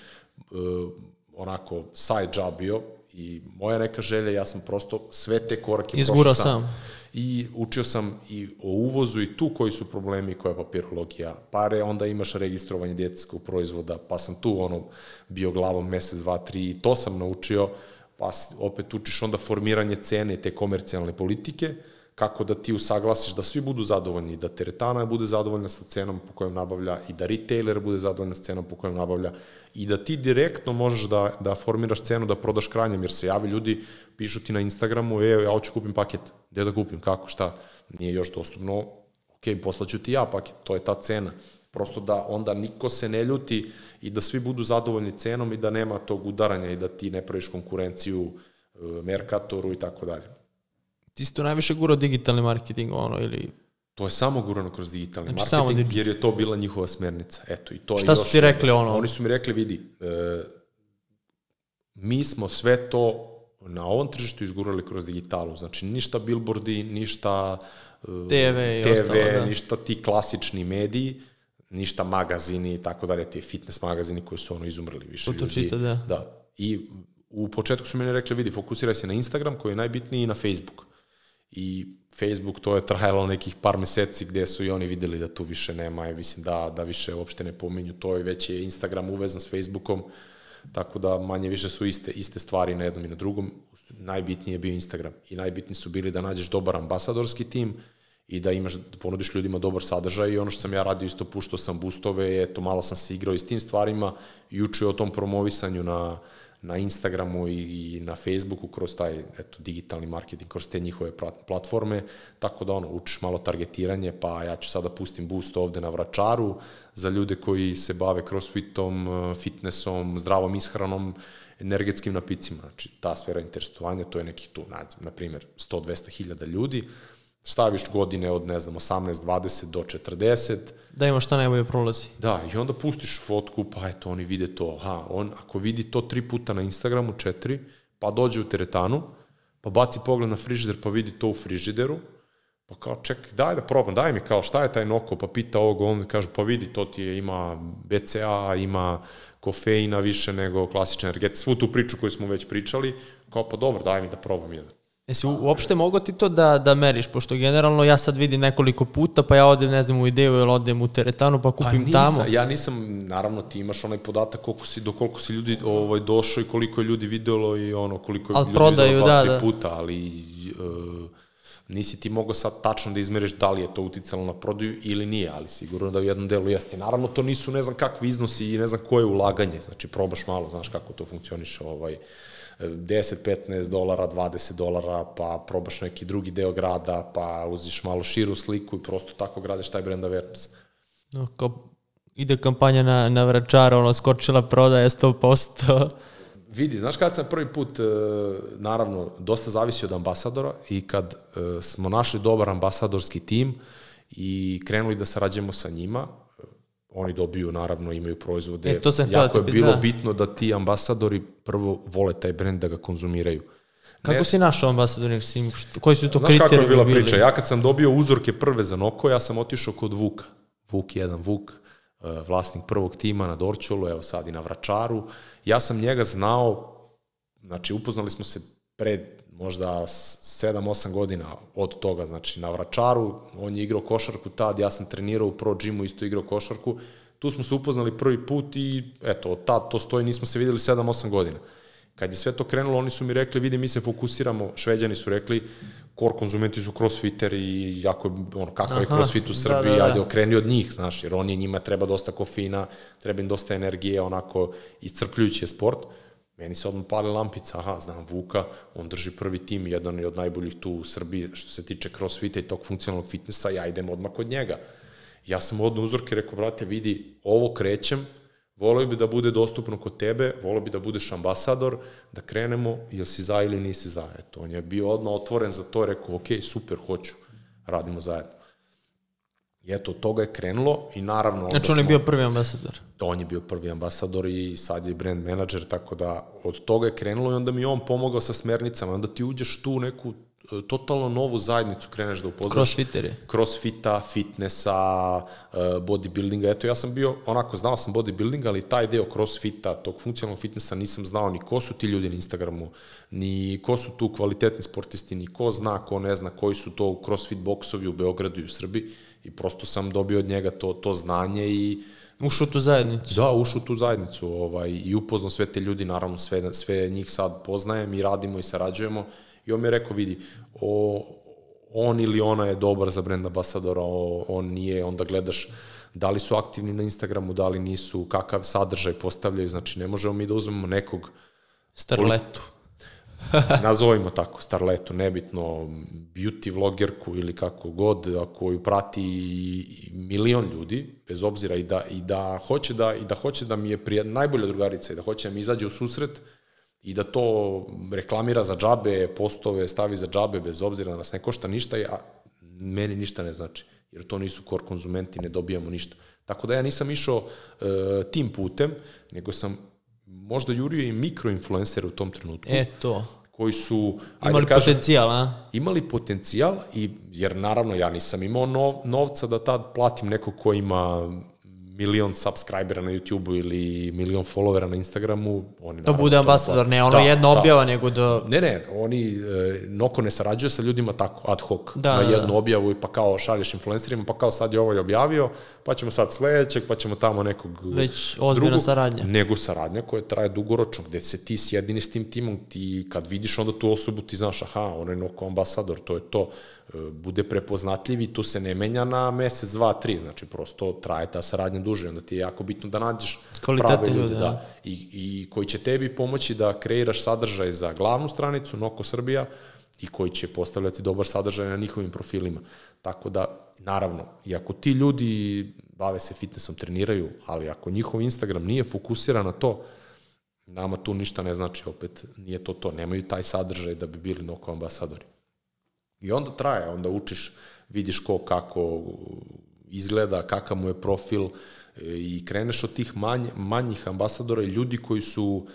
uh, onako side job bio, I moja neka želja, ja sam prosto sve te korake prošao sam. sam. I učio sam i o uvozu i tu koji su problemi, koja je papirologija. Pare, onda imaš registrovanje djetetskog proizvoda, pa sam tu ono bio glavom mesec, dva, tri i to sam naučio, pa opet učiš onda formiranje cene te komercijalne politike, kako da ti usaglasiš da svi budu zadovoljni, da teretana bude zadovoljna sa cenom po kojom nabavlja i da retailer bude zadovoljan sa cenom po kojom nabavlja i da ti direktno možeš da, da formiraš cenu da prodaš kranjem, jer se javi ljudi, pišu ti na Instagramu, e, ja hoću kupim paket, gde da kupim, kako, šta, nije još dostupno, ok, poslaću ti ja paket, to je ta cena. Prosto da onda niko se ne ljuti i da svi budu zadovoljni cenom i da nema tog udaranja i da ti ne praviš konkurenciju e, Mercatoru i tako dalje. Ti si tu najviše gurao digitalni marketing, ono, ili... To je samo gurano kroz digitalni Znači, marketing, samo jer je to bila njihova smernica. Eto, i to je Šta su još ti rekli, ono? Oni su mi rekli, vidi, e, mi smo sve to na ovom tržištu izgurali kroz digitalu. Znači, ništa billboardi, ništa e, TV i TV, ostalo, da. ništa ti klasični mediji, ništa magazini i tako dalje, ti fitness magazini koji su ono izumrli više To to ljudi. čita, da. Da. I u početku su meni rekli, vidi, fokusiraj se na Instagram koji je najbitniji i na Facebook. I Facebook to je trajalo nekih par meseci gde su i oni videli da tu više nema i mislim da, da više uopšte ne pominju to i već je Instagram uvezan s Facebookom, tako da manje više su iste, iste stvari na jednom i na drugom. Najbitniji je bio Instagram i najbitniji su bili da nađeš dobar ambasadorski tim i da imaš, da ponudiš ljudima dobar sadržaj i ono što sam ja radio isto puštao sam boostove, eto malo sam se igrao i s tim stvarima i učio o tom promovisanju na, na Instagramu i, na Facebooku kroz taj eto, digitalni marketing, kroz te njihove plat- platforme, tako da ono, učiš malo targetiranje, pa ja ću sada pustim boost ovde na Vračaru za ljude koji se bave crossfitom, eh, fitnessom, zdravom ishranom, energetskim napicima. Znači, ta sfera interesovanja, to je neki tu, na primjer, 100-200 hiljada ljudi, staviš godine od, ne znam, 18, 20 do 40, Da ima šta najbolje prolazi. Da, i onda pustiš fotku, pa eto, oni vide to. Aha, on, ako vidi to tri puta na Instagramu, četiri, pa dođe u teretanu, pa baci pogled na frižider, pa vidi to u frižideru, pa kao, ček, daj da probam, daj mi kao, šta je taj noko, pa pita ovog, on kaže, pa vidi, to ti je, ima BCA, ima kofeina više nego klasična energetika, svu tu priču koju smo već pričali, kao, pa dobro, daj mi da probam jedan. Jesi uopšte mogao ti to da, da meriš, pošto generalno ja sad vidim nekoliko puta, pa ja odem, ne znam, u ideju ili odem u teretanu, pa kupim nisam, tamo. Ja nisam, naravno ti imaš onaj podatak koliko si, do koliko si ljudi ovaj, došao i koliko je ljudi videlo i ono, koliko je Al ljudi prodaju, videlo dva, da, tri da. puta, ali uh, nisi ti mogao sad tačno da izmeriš da li je to uticalo na prodaju ili nije, ali sigurno da u jednom delu jeste. Naravno, to nisu ne znam kakvi iznosi i ne znam koje ulaganje, znači probaš malo, znaš kako to funkcioniše, ovaj, 10, 15 dolara, 20 dolara, pa probaš neki drugi deo grada, pa uziš malo širu sliku i prosto tako gradiš taj brand awareness. No, kao ide kampanja na, na vračara, ono, skočila prodaja 100%. Vidi, znaš kad sam prvi put, e, naravno, dosta zavisi od ambasadora i kad e, smo našli dobar ambasadorski tim i krenuli da sarađujemo sa njima, oni dobiju, naravno, imaju proizvode. E, to sam jako da je bilo pita. bitno da ti ambasadori prvo vole taj brend da ga konzumiraju. Kako si našao ambasador? Si, što- koji su to Znaš kako je bila bili? priča? Ja kad sam dobio uzorke prve za Noko, ja sam otišao kod Vuka. Vuk jedan, Vuk, e, vlasnik prvog tima na Dorčolu, evo sad i na Vračaru. Ja sam njega znao, znači upoznali smo se pred možda 7-8 godina od toga, znači na Vračaru, on je igrao košarku tad, ja sam trenirao u Pro Gymu, isto igrao košarku, tu smo se upoznali prvi put i eto, od tad to stoji, nismo se videli 7-8 godina. Kad je sve to krenulo, oni su mi rekli, vidi, mi se fokusiramo, šveđani su rekli, core konzumenti su crossfitteri i jako ono, kakav je crossfit u Srbiji, da, da, da. ajde, okreni od njih, znaš, jer oni njima treba dosta kofina, treba im dosta energije, onako, iscrpljujući je sport. Meni se odmah pali lampica, aha, znam Vuka, on drži prvi tim, jedan je od najboljih tu u Srbiji što se tiče crossfita i tog funkcionalnog fitnessa, ja idem odmah kod njega. Ja sam odno uzorke rekao, brate, vidi, ovo krećem, volio bi da bude dostupno kod tebe, volio bi da budeš ambasador, da krenemo, jel si za ili nisi za. Eto, on je bio odmah otvoren za to, rekao, ok, super, hoću, radimo zajedno. I eto, od toga je krenulo i naravno... Znači on je bio prvi ambasador? On je bio prvi ambasador i sad je brand manager, tako da od toga je krenulo i onda mi on pomogao sa smernicama. Onda ti uđeš tu u neku e, totalno novu zajednicu kreneš da upoznaš. Crossfiteri. Crossfita, fitnessa, e, bodybuildinga. Eto, ja sam bio, onako, znao sam bodybuilding, ali taj deo crossfita, tog funkcionalnog fitnessa nisam znao ni ko su ti ljudi na Instagramu, ni ko su tu kvalitetni sportisti, ni ko zna, ko ne zna, koji su to crossfit boksovi u Beogradu i u Srbiji i prosto sam dobio od njega to, to znanje i Ušao tu zajednicu. Da, ušao tu zajednicu ovaj, i upoznao sve te ljudi, naravno sve, sve njih sad poznajem i radimo i sarađujemo i on mi je rekao, vidi, o, on ili ona je dobar za brand ambasadora, o, on nije, onda gledaš da li su aktivni na Instagramu, da li nisu, kakav sadržaj postavljaju, znači ne možemo mi da uzmemo nekog Starletu nazovimo tako, starletu, nebitno, beauty vlogerku ili kako god, ako ju prati milion ljudi, bez obzira i da, i da hoće da, i da hoće da mi je prije, najbolja drugarica i da hoće da mi izađe u susret i da to reklamira za džabe, postove stavi za džabe, bez obzira da nas ne košta ništa, a meni ništa ne znači, jer to nisu core konzumenti, ne dobijamo ništa. Tako da ja nisam išao uh, tim putem, nego sam možda jurio i mikroinfluencere u tom trenutku. E, to. Koji su... Imali kažem, potencijal, a? Imali potencijal, i, jer naravno ja nisam imao nov, novca da tad platim neko ko ima milion subscribera na YouTube-u ili milion followera na Instagramu, oni da bude ambasador, ne ono da, jedno da. objava, nego da... Ne, ne, oni, e, Noko ne sarađuje sa ljudima tako, ad hoc, da, na da, jednu da. objavu i pa kao šalješ influencerima, pa kao sad je ovaj objavio, pa ćemo sad sledećeg, pa ćemo tamo nekog Već ozbiljna saradnja. Nego saradnja koja traje dugoročno, gde se ti sjedini s tim timom, ti kad vidiš onda tu osobu ti znaš, aha, on je Noko ambasador, to je to bude prepoznatljiv i tu se ne menja na mesec, dva, tri, znači prosto traje ta saradnja duže, onda ti je jako bitno da nađeš prave ljude, da. da, i, i koji će tebi pomoći da kreiraš sadržaj za glavnu stranicu Noko Srbija i koji će postavljati dobar sadržaj na njihovim profilima. Tako da, naravno, i ako ti ljudi bave se fitnessom, treniraju, ali ako njihov Instagram nije fokusiran na to, nama tu ništa ne znači, opet nije to to, nemaju taj sadržaj da bi bili Noko ambasadori. I onda traje, onda učiš, vidiš ko kako izgleda, kakav mu je profil e, i kreneš od tih manj, manjih ambasadora i ljudi koji su,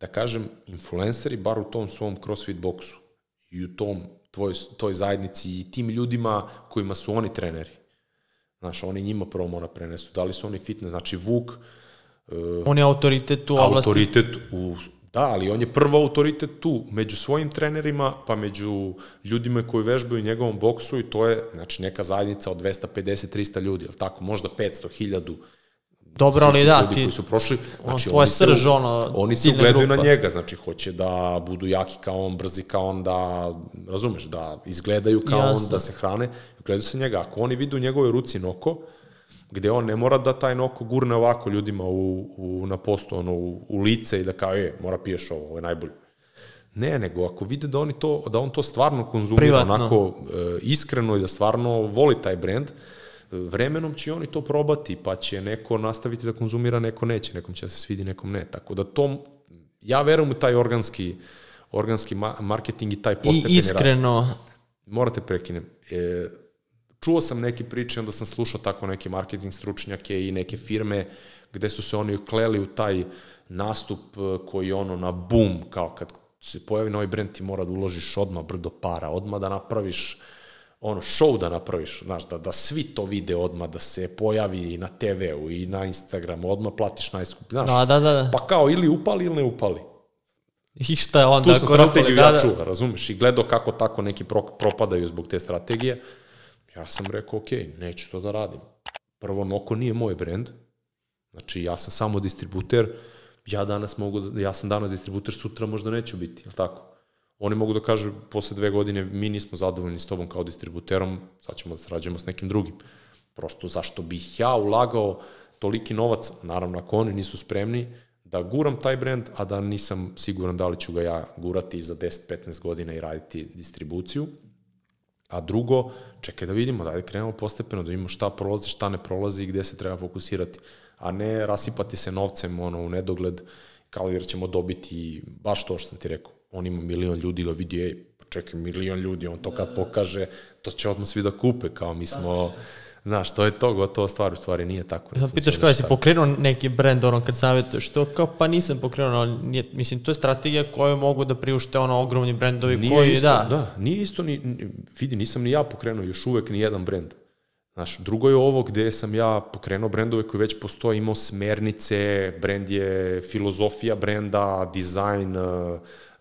da kažem, influenceri, bar u tom svom crossfit boksu i u tom tvoj, toj zajednici i tim ljudima kojima su oni treneri. Znaš, oni njima prvo mora prenesu. Da li su oni fitness? Znači, Vuk... Uh, on je autoritet u oblasti. Autoritet u Da, ali on je prvo autoritet tu, među svojim trenerima, pa među ljudima koji vežbaju u njegovom boksu i to je, znači, neka zajednica od 250-300 ljudi, ili tako, možda 500, 1000 Dobro, ali da, ti... koji su prošli, znači, on, oni srž, se, ono, oni se ugledaju grupa. na njega, znači, hoće da budu jaki kao on, brzi kao on, da, razumeš, da izgledaju kao Jasne. on, da se hrane, gledaju se njega. Ako oni vidu u njegovoj ruci noko, gde on ne mora da taj noko gurne ovako ljudima u, u, na postu, ono, u, u lice i da kao, je, mora piješ ovo, ovo je najbolje. Ne, nego ako vide da, oni to, da on to stvarno konzumira Privatno. onako e, iskreno i da stvarno voli taj brend, vremenom će oni to probati, pa će neko nastaviti da konzumira, neko neće, nekom će da se svidi, nekom ne. Tako da to, ja verujem u taj organski, organski marketing i taj postepeni rast. I iskreno. Rast. Morate prekinem. E, čuo sam neke priče, onda sam slušao tako neke marketing stručnjake i neke firme gde su se oni ukleli u taj nastup e, koji ono na boom, kao kad se pojavi novi brend ti mora da uložiš odmah brdo para, odmah da napraviš ono, show da napraviš, znaš, da, da svi to vide odmah, da se pojavi na TV-u i na Instagramu, odmah platiš najskup, znaš. Da, da, da. Pa kao ili upali ili ne upali. I šta je onda? Tu sam strategiju da, ja da. čuva, razumeš, i gledao kako tako neki pro, propadaju zbog te strategije, Ja sam rekao, ok, neću to da radim. Prvo, Noko nije moj brend, Znači, ja sam samo distributer, ja danas mogu, da, ja sam danas distributer, sutra možda neću biti, je tako? Oni mogu da kažu posle dve godine mi nismo zadovoljni s tobom kao distributerom, sad ćemo da srađujemo s nekim drugim. Prosto zašto bih ja ulagao toliki novac, naravno ako oni nisu spremni, da guram taj brand, a da nisam siguran da li ću ga ja gurati za 10-15 godina i raditi distribuciju. A drugo, čekaj da vidimo, da krenemo postepeno, da vidimo šta prolazi, šta ne prolazi i gde se treba fokusirati, a ne rasipati se novcem ono, u nedogled, kao jer ćemo dobiti baš to što sam ti rekao. On ima milion ljudi, ga vidi, ej, čekaj, milion ljudi, on to kad pokaže, to će odmah svi da kupe, kao mi smo... Znaš, to je to gotovo stvar, u stvari nije tako. Ja, pitaš kao, jesi pokrenuo neki brend, ono, kad savjetuješ to, kao, pa nisam pokrenuo, ali nije, mislim, to je strategija koju mogu da priušte, ono, ogromni brendovi nije koji, isto, da. Da, nije isto, ni, vidi, nisam ni ja pokrenuo još uvek ni jedan brend. Znaš, drugo je ovo gde sam ja pokrenuo brendove koji već postoje, imao smernice, brend je filozofija brenda, dizajn, eh,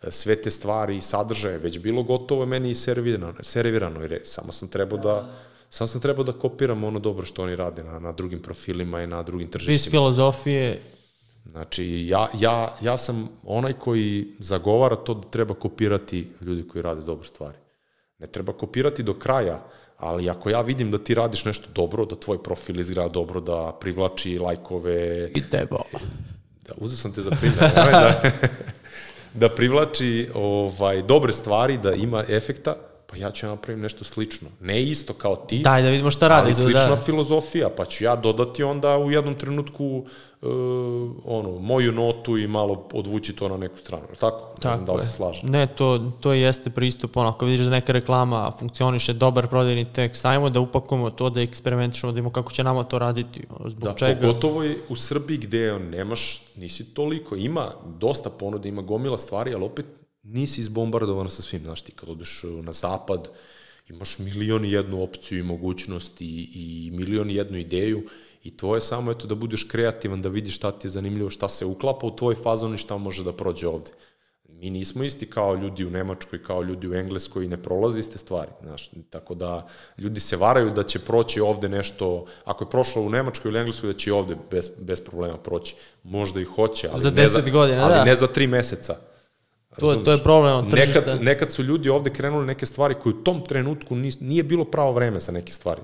sve te stvari i sadržaje, već bilo gotovo meni i servirano, servirano jer samo sam trebao da Samo sam trebao da kopiram ono dobro što oni rade na, na drugim profilima i na drugim tržištima. Iz filozofije. Znači, ja, ja, ja sam onaj koji zagovara to da treba kopirati ljudi koji rade dobre stvari. Ne treba kopirati do kraja, ali ako ja vidim da ti radiš nešto dobro, da tvoj profil izgleda dobro, da privlači lajkove... I tebo. Da, uzeo sam te za primjer. da, da privlači ovaj, dobre stvari, da ima efekta, pa ja ću napravim nešto slično. Ne isto kao ti, Daj da vidimo šta radi. ali slična da. filozofija, pa ću ja dodati onda u jednom trenutku uh, ono, moju notu i malo odvući to na neku stranu. Tako? Ne Tako znam da li je. se slažem. Ne, to, to jeste pristup, ono, ako vidiš da neka reklama funkcioniše, dobar prodajni tekst, ajmo da upakujemo to, da eksperimentišemo, da vidimo kako će nama to raditi, zbog Da, čega. pogotovo i u Srbiji gde nemaš, nisi toliko, ima dosta ponuda, ima gomila stvari, ali opet nisi izbombardovan sa svim. Znaš, ti kad odeš uh, na zapad, imaš milion i jednu opciju i mogućnost i, i milion i jednu ideju i tvoje samo eto da budeš kreativan, da vidiš šta ti je zanimljivo, šta se uklapa u tvoj fazon i šta može da prođe ovde. Mi nismo isti kao ljudi u Nemačkoj, kao ljudi u Engleskoj i ne prolaze iste stvari, znaš, tako da ljudi se varaju da će proći ovde nešto, ako je prošlo u Nemačkoj ili Engleskoj, da će i ovde bez, bez problema proći. Možda i hoće, ali, Za ne 10 godina, ali da. ne za 3 meseca. To, to je problem tržišta. Nekad, nekad su ljudi ovde krenuli neke stvari koje u tom trenutku nije bilo pravo vreme za neke stvari.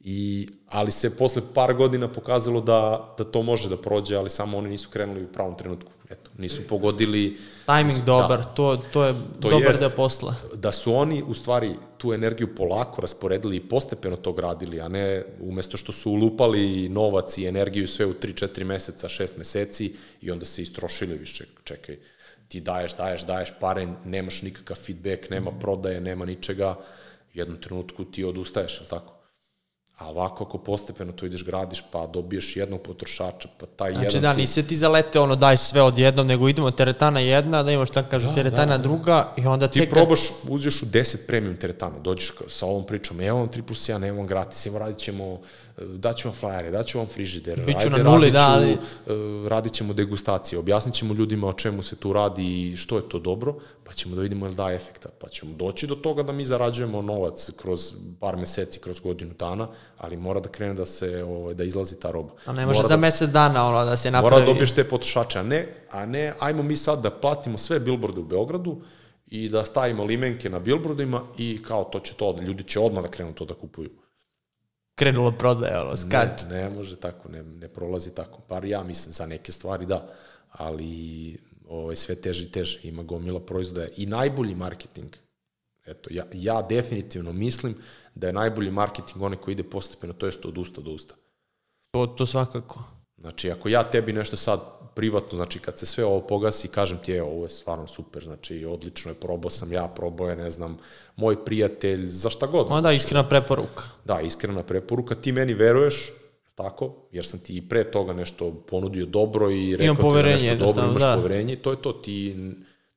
I, ali se posle par godina pokazalo da, da to može da prođe, ali samo oni nisu krenuli u pravom trenutku. Eto, nisu pogodili... Timing nisu, dobar, Da, to, to je To dobar jest. da posla. da su oni u stvari tu energiju polako rasporedili i postepeno to gradili, a ne umesto što su ulupali novac i energiju sve u 3-4 meseca, 6 meseci i onda se istrošili više, čekaj, ti daješ, daješ, daješ pare, nemaš nikakav feedback, nema prodaje, nema ničega, u jednom trenutku ti odustaješ, je li tako? A ovako ako postepeno to ideš gradiš, pa dobiješ jednog potrošača, pa taj Znači jedan da, ti... nisi ti zalete ono daj sve odjednom, nego idemo teretana jedna, da imaš tako kažu Da, teretana da. druga i onda Ti tek... probaš, uđeš u 10 premium teretana, dođeš sa ovom pričom, evo vam 3 plus 1, evo vam gratis, evo radit ćemo, daću vam flajere, daću vam frižider, Biću na ajde, nuli, radit da, ali- e, radit ćemo degustacije, objasnit ćemo ljudima o čemu se tu radi i što je to dobro, pa ćemo da vidimo je li daje efekta, pa ćemo doći do toga da mi zarađujemo novac kroz par meseci, kroz godinu dana, ali mora da krene da se, ovaj, da izlazi ta roba. A ne može Mora za da- mesec dana ono da se napravi. Mora da dobiješ te potrošače, a ne, a ne, ajmo mi sad da platimo sve billboarde u Beogradu i da stavimo limenke na billboardima i kao to će to, ljudi će odmah da krenu to da kupuju. Krenulo prodaje, ono, skač. Ne, ne može tako, ne, ne prolazi tako. Par ja mislim za neke stvari da, ali ovaj, sve teže i teže. Ima gomila proizvoda i najbolji marketing. Eto, ja, ja definitivno mislim da je najbolji marketing onaj koji ide postepeno, to jest od usta do usta. To, to svakako. Znači, ako ja tebi nešto sad privatno, znači kad se sve ovo pogasi, kažem ti, evo, ovo je stvarno super, znači odlično je, probao sam ja, probao je, ne znam, moj prijatelj, za šta god. Onda iskrena preporuka. Da, iskrena preporuka, ti meni veruješ, tako, jer sam ti i pre toga nešto ponudio dobro i rekao ti za nešto dobro, imaš da. poverenje, to je to, ti,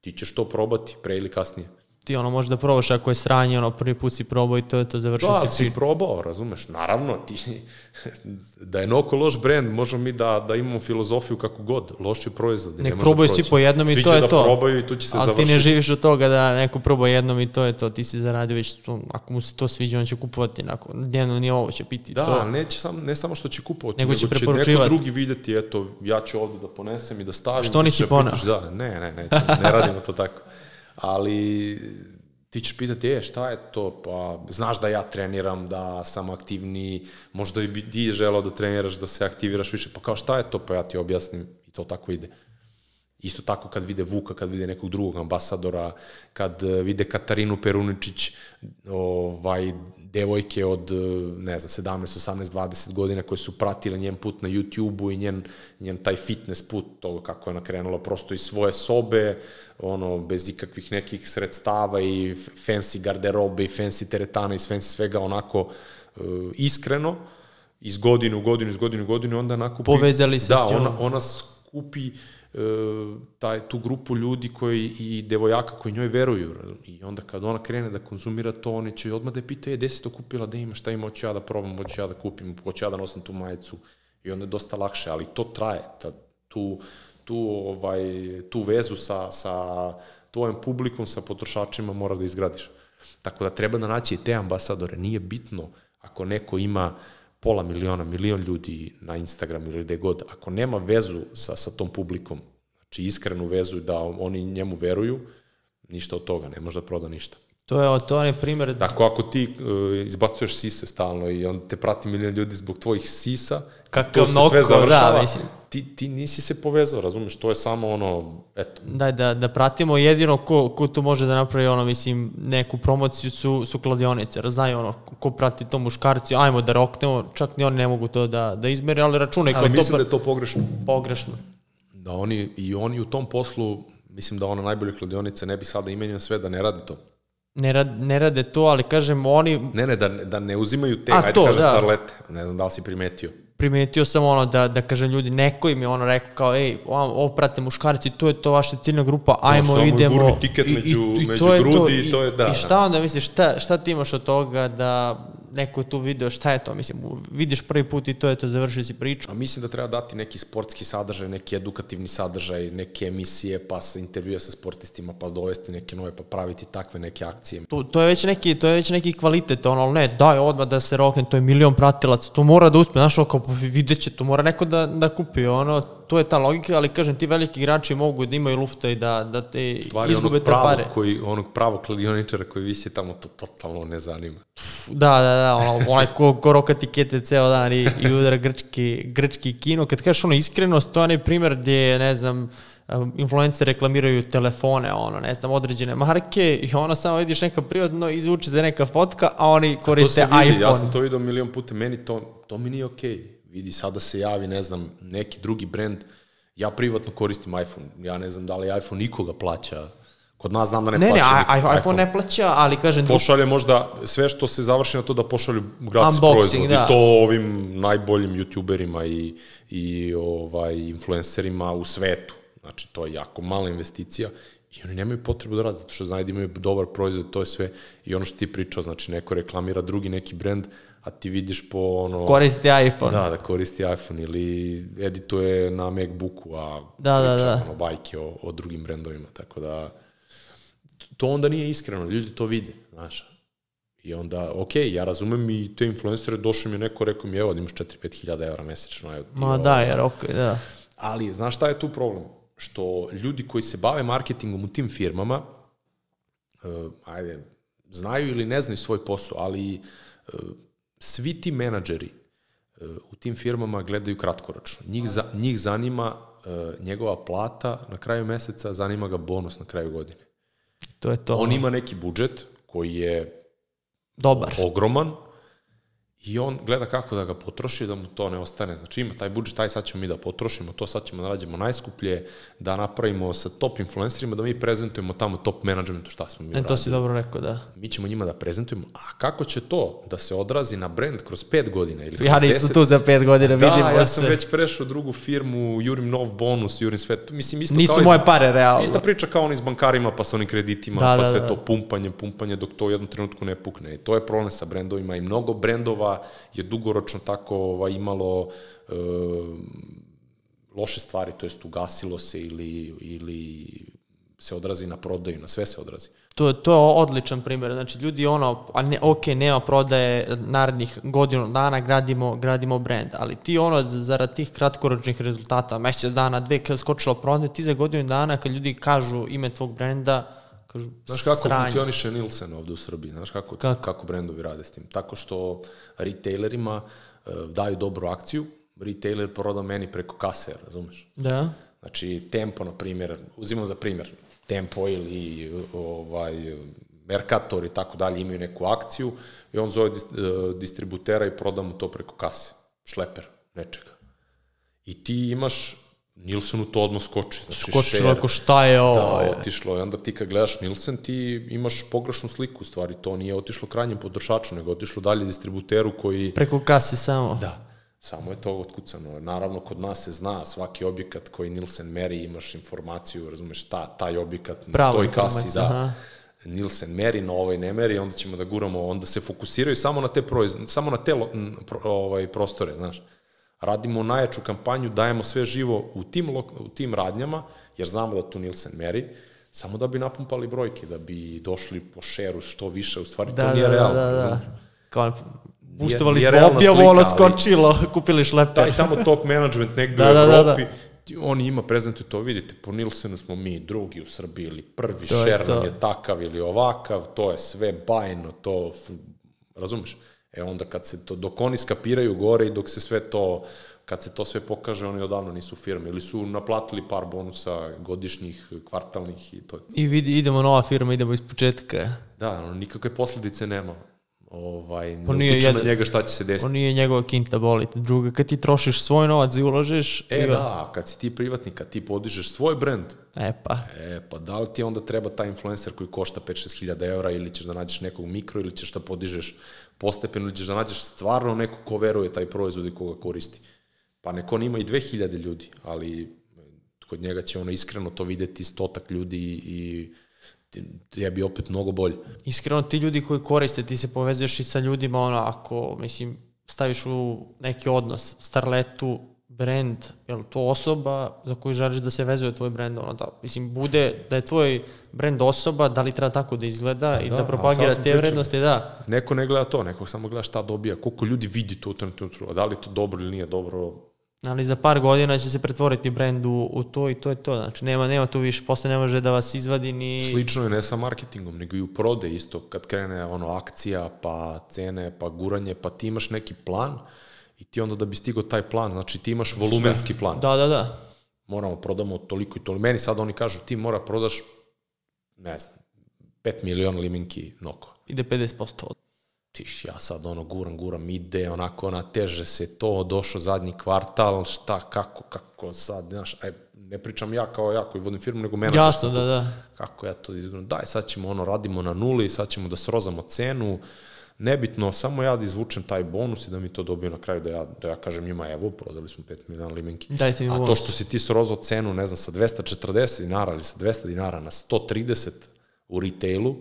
ti ćeš to probati pre ili kasnije. Ti ono možda probaš ako je sranje, ono prvi put si probao i to je to, završio Da, si si probao, razumeš? Naravno, ti, da je Noko loš brend, možemo mi da, da imamo filozofiju kako god, loš je proizvod. i ne Nek može probaju da svi po jednom i Svi to će je da to. probaju i tu će se Ali završiti. ti ne živiš od toga da neko proba jednom i to je to, ti si zaradio već, to, ako mu se to sviđa, on će kupovati, nakon, dnevno ni ovo će piti. Da, to. neće sam, ne samo što će kupovati, Nego nego, će će, neko drugi vidjeti, eto, ja ću ovde da ponesem i da stavim. Što nisi poneo? pitaš, Da, ne, ne, neće, ne radimo to tako. Ali ti ćeš pitati, je, šta je to? Pa, znaš da ja treniram, da sam aktivniji, možda i ti želao da treniraš, da se aktiviraš više. Pa kao, šta je to? Pa ja ti objasnim i to tako ide. Isto tako kad vide Vuka, kad vide nekog drugog ambasadora, kad eh, vide Katarinu Peruničić, ovaj, devojke od, eh, ne znam, 17, 18, 20 godina koje su pratile njen put na YouTube-u i njen, njen taj fitness put, to kako je ona krenula prosto iz svoje sobe, ono, bez ikakvih nekih sredstava i fancy garderobe i fancy teretana i fancy svega onako uh, iskreno, iz godine u godinu, iz godine u godinu, onda onako... Povezali se da, s njom. ona, ona skupi e, taj, tu grupu ljudi koji, i devojaka koji njoj veruju. I onda kad ona krene da konzumira to, oni će odmah da je pita, je, gde si to kupila, da ima, šta ima, hoću ja da probam, hoću ja da kupim, hoću ja da nosim tu majicu. I onda je dosta lakše, ali to traje. Ta, tu, tu, ovaj, tu vezu sa, sa tvojim publikom, sa potrošačima mora da izgradiš. Tako da treba da naći te ambasadore. Nije bitno ako neko ima pola miliona, milion ljudi na Instagram ili gde god, ako nema vezu sa, sa tom publikom, znači iskrenu vezu da oni njemu veruju, ništa od toga, ne može da proda ništa. To je, to je primjer Tako ako ti uh, izbacuješ sise stalno i on te prati milion ljudi zbog tvojih sisa, Kakav to se noko, sve završava, da, mislim. ti, ti nisi se povezao, razumeš, to je samo ono, eto, Da, da, da pratimo jedino ko, ko tu može da napravi ono, mislim, neku promociju su, su kladionice, znaju ono, ko prati to muškarci, ajmo da roknemo, čak ni oni ne mogu to da, da izmeri, ali računaj ali to mislim da pr- je to pogrešno. pogrešno. Da oni, i oni u tom poslu, mislim da ona najbolje kladionice ne bi sada imenio sve da ne rade to. Ne, rad, ne rade to, ali kažem, oni, Ne, ne, da, da ne uzimaju te, A, ajde to, kažem, da. starlete. Ne znam da li si primetio. primetio sam ono da, da kažem ljudi, neko im je ono rekao kao, ej, ovo, prate muškarci, to je to vaša ciljna grupa, ajmo, samo idemo. gurni tiket među- među grudi i to je da, I šta onda misliš, šta, šta ti imaš od toga da neko je tu video, šta je to, mislim, vidiš prvi put i to je to, završio si priču. A mislim da treba dati neki sportski sadržaj, neki edukativni sadržaj, neke emisije, pa se intervjua sa sportistima, pa dovesti neke nove, pa praviti takve neke akcije. To, to je već neki, to je već neki kvalitet, ono, ne, daj odmah da se rokne, to je milion pratilaca, to mora da uspe, znaš, kao, pa vidjet će, to mora neko da, da kupi, ono, to je ta logika, ali kažem, ti veliki igrači mogu da imaju lufta i da, da te Stvari izgube te pravog, pare. koji, onog pravog kladioničara koji visi tamo, to totalno ne zanima. Da, da, da, ono, onaj ko, ko roka tikete ceo dan i, i udara grčki, grčki kino. Kad kažeš ono iskrenost, to je onaj primer gdje, ne znam, influencer reklamiraju telefone, ono, ne znam, određene marke i ono samo vidiš neka prirodno izvuče za neka fotka, a oni To koriste se vidi, iPhone. ja sam to vidio milion puta, meni to, to mi nije okej. Okay. Vidi, sada se javi, ne znam, neki drugi brend, ja privatno koristim iPhone, ja ne znam da li iPhone nikoga plaća, kod nas znam da ne, Ne, ne, plaća a- niko a- iPhone ne plaća, ali kažem, pošalje možda sve što se završi na to da pošalju gratis Unboxing, proizvod da. i to ovim najboljim youtuberima i, i ovaj, influencerima u svetu. Znači, to je jako mala investicija i oni nemaju potrebu da rade, zato što znaju da imaju dobar proizvod, to je sve. I ono što ti pričao, znači, neko reklamira drugi neki brend, a ti vidiš po ono... koristi iPhone. Da, da koristi iPhone ili edituje na Macbooku, a Da, da, priča da. ono bajke o, o drugim brendovima, tako da to onda nije iskreno, ljudi to vide, znaš. I onda, ok, ja razumem i te influencere, došao mi je neko, rekao mi, evo, da imaš 4-5 hiljada evra mesečno. Evo, Ma ovo. da, jer ok, da. Ali, znaš šta je tu problem? Što ljudi koji se bave marketingom u tim firmama, uh, ajde, znaju ili ne znaju svoj posao, ali uh, svi ti menadžeri uh, u tim firmama gledaju kratkoročno. Njih, za, njih zanima uh, njegova plata na kraju meseca, zanima ga bonus na kraju godine. To je to. On ima neki budžet koji je Dobar. ogroman I on gleda kako da ga potroši, da mu to ne ostane. Znači ima taj budžet, taj sad ćemo mi da potrošimo, to sad ćemo da rađemo najskuplje, da napravimo sa top influencerima, da mi prezentujemo tamo top managementu šta smo mi E, to si dobro rekao, da. Mi ćemo njima da prezentujemo, a kako će to da se odrazi na brand kroz 5 godina ili Ja nisam 10? tu za pet godina, Da, vidimo ja sam se. već prešao drugu firmu, jurim nov bonus, jurim sve. Mislim, isto Nisu kao moje pare, realno. Ista priča kao oni s bankarima, pa sa onim kreditima, Da, pa da, sve da. to pumpanje, pumpanje, dok to u jednom trenutku ne pukne. I to je problem sa brendovima i mnogo brendova je dugoročno tako ovaj, imalo e, loše stvari, to jest ugasilo se ili, ili se odrazi na prodaju, na sve se odrazi. To, to je odličan primjer. Znači, ljudi ono, a ne, ok, nema prodaje narednih godinu dana, gradimo, gradimo brand, ali ti ono, zarad tih kratkoročnih rezultata, mesec dana, dve, kad skočilo prodaje, ti za godinu dana, kad ljudi kažu ime tvog brenda, kažu, Znaš kako sranje. funkcioniše Nielsen ovde u Srbiji? Znaš kako, Kako? kako? brendovi rade s tim? Tako što retailerima e, daju dobru akciju, retailer proda meni preko kase, razumeš? Da, Znači, Tempo, na primjer, uzimam za primjer, Tempo ili ovaj, Mercator i tako dalje imaju neku akciju i on zove e, distributera i proda mu to preko kase, šleper, nečega. I ti imaš, Nilsonu to odmah skoči. Znači, skočilo share- ako šta je ovo. Da, otišlo. I onda ti kad gledaš Nielsen, ti imaš pogrešnu sliku, u stvari to nije otišlo krajnjem potrošaču, nego otišlo dalje distributeru koji... Preko kase samo. Da, samo je to otkucano. Naravno, kod nas se zna svaki objekat koji Nielsen meri, imaš informaciju, razumeš, ta, taj objekat na toj kasi, da. aha. Nielsen meri, na ovaj ne meri, onda ćemo da guramo, onda se fokusiraju samo na te proiz, samo na te lo- ovaj, prostore, znaš. Radimo najjaču kampanju, dajemo sve živo u tim, u tim radnjama, jer znamo da tu Nielsen meri, samo da bi napumpali brojke, da bi došli po šeru što više, u stvari Da, to nije da, realno. da, da, da. Kao, boostovali nije smo realna objavu, ono skočilo, kupili šleper. taj tamo top management negde Da, u da, da, Evropi, da. ti- oni ima prezentuje to, vidite, po Nilsenu smo mi drugi u Srbiji ili prvi, To je šer nam to. je takav ili ovakav, to je sve bajno, to, razumeš? E onda kad se to, dok oni skapiraju gore i dok se sve to, kad se to sve pokaže, oni odavno nisu firme ili su naplatili par bonusa godišnjih, kvartalnih i to I vidi, idemo nova firma, idemo iz početka. Da, ono, nikakve posledice nema. Ovaj, ne Pa nije utiče na jedan- njega šta će se desiti. On nije njegova kinta boli. Druga, kad ti trošiš svoj novac i uložiš, E i- da, kad si ti privatnik, kad ti podižeš svoj brand, E pa, E, pa da li ti onda treba taj influencer koji košta 5-6 hiljada evra ili ćeš da nađeš nekog mikro ili ćeš da podižeš postepeno ćeš da nađeš stvarno neko ko veruje taj proizvod i koga koristi. Pa neko on ima i 2000 ljudi, ali kod njega će ono iskreno to videti stotak ljudi i je bi opet mnogo bolje. iskreno ti ljudi koji koriste, ti se povezuješ i sa ljudima, ono, ako, mislim, staviš u neki odnos starletu, brand, je li to osoba za koju želiš da se vezuje tvoj brand, ono da, mislim, bude da je tvoj brand osoba, da li treba tako da izgleda i da, da, propagira te vrednosti, da. Neko ne gleda to, neko samo gleda šta dobija, koliko ljudi vidi to u trenutku, a da li to dobro ili nije dobro, Ali za par godina će se pretvoriti brand u, u to i to je to. Znači, nema, nema tu više, posle ne može da vas izvadi ni... Slično je ne sa marketingom, nego i u prode isto, kad krene ono akcija, pa cene, pa guranje, pa ti imaš neki plan i ti onda da bi stigao taj plan, znači ti imaš volumenski plan. Da, da, da. Moramo prodamo toliko i toliko. Meni sad oni kažu ti mora prodaš, ne znam, 5 miliona limenki noko. Ide 50% od. Tiš, ja sad ono guram, guram, ide, onako nateže se to, došao zadnji kvartal, šta, kako, kako sad, znaš, aj, ne pričam ja kao ja koji vodim firmu, nego menadžer. Jasno, da, da. kako ja to izgledam, daj sad ćemo ono, radimo na nuli, sad ćemo da srozamo cenu, nebitno, samo ja da izvučem taj bonus i da mi to dobiju na kraju, da ja, da ja kažem njima, evo, prodali smo 5 miliona limenki. Dajte mi A to što si ti srozao cenu, ne znam, sa 240 dinara ili sa 200 dinara na 130 u retailu,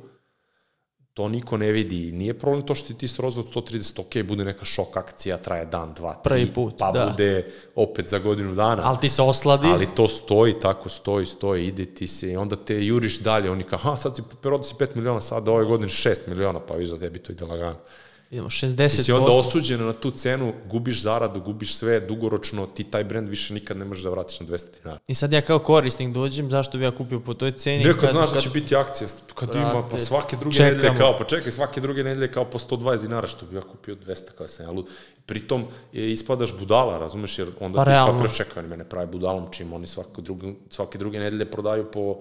to niko ne vidi. Nije problem to što si ti srozao od 130, ok, bude neka šok akcija, traje dan, dva, tri, Prvi put, pa da. bude opet za godinu dana. Ali ti se osladi. Ali to stoji, tako stoji, stoji, ide ti se i onda te juriš dalje, oni kao, ha, sad si perodo si 5 miliona, sad ove godine 6 miliona, pa vi za tebi to ide lagano. Idemo, Ti 60%. si onda osuđen na tu cenu, gubiš zaradu, gubiš sve, dugoročno, ti taj brend više nikad ne možeš da vratiš na 200 dinara. I sad ja kao korisnik dođem, zašto bi ja kupio po toj ceni? Nekad znaš da će biti akcija, kad ima, pa svake druge čekamo. nedelje kao, pa čekaj, svake druge nedelje kao po 120 dinara, što bi ja kupio 200, kao sam ja lud. Pritom je, ispadaš budala, razumeš, jer onda Pa ti čekaj, oni mene pravi budalom, čim oni svake druge, svake druge nedelje prodaju po,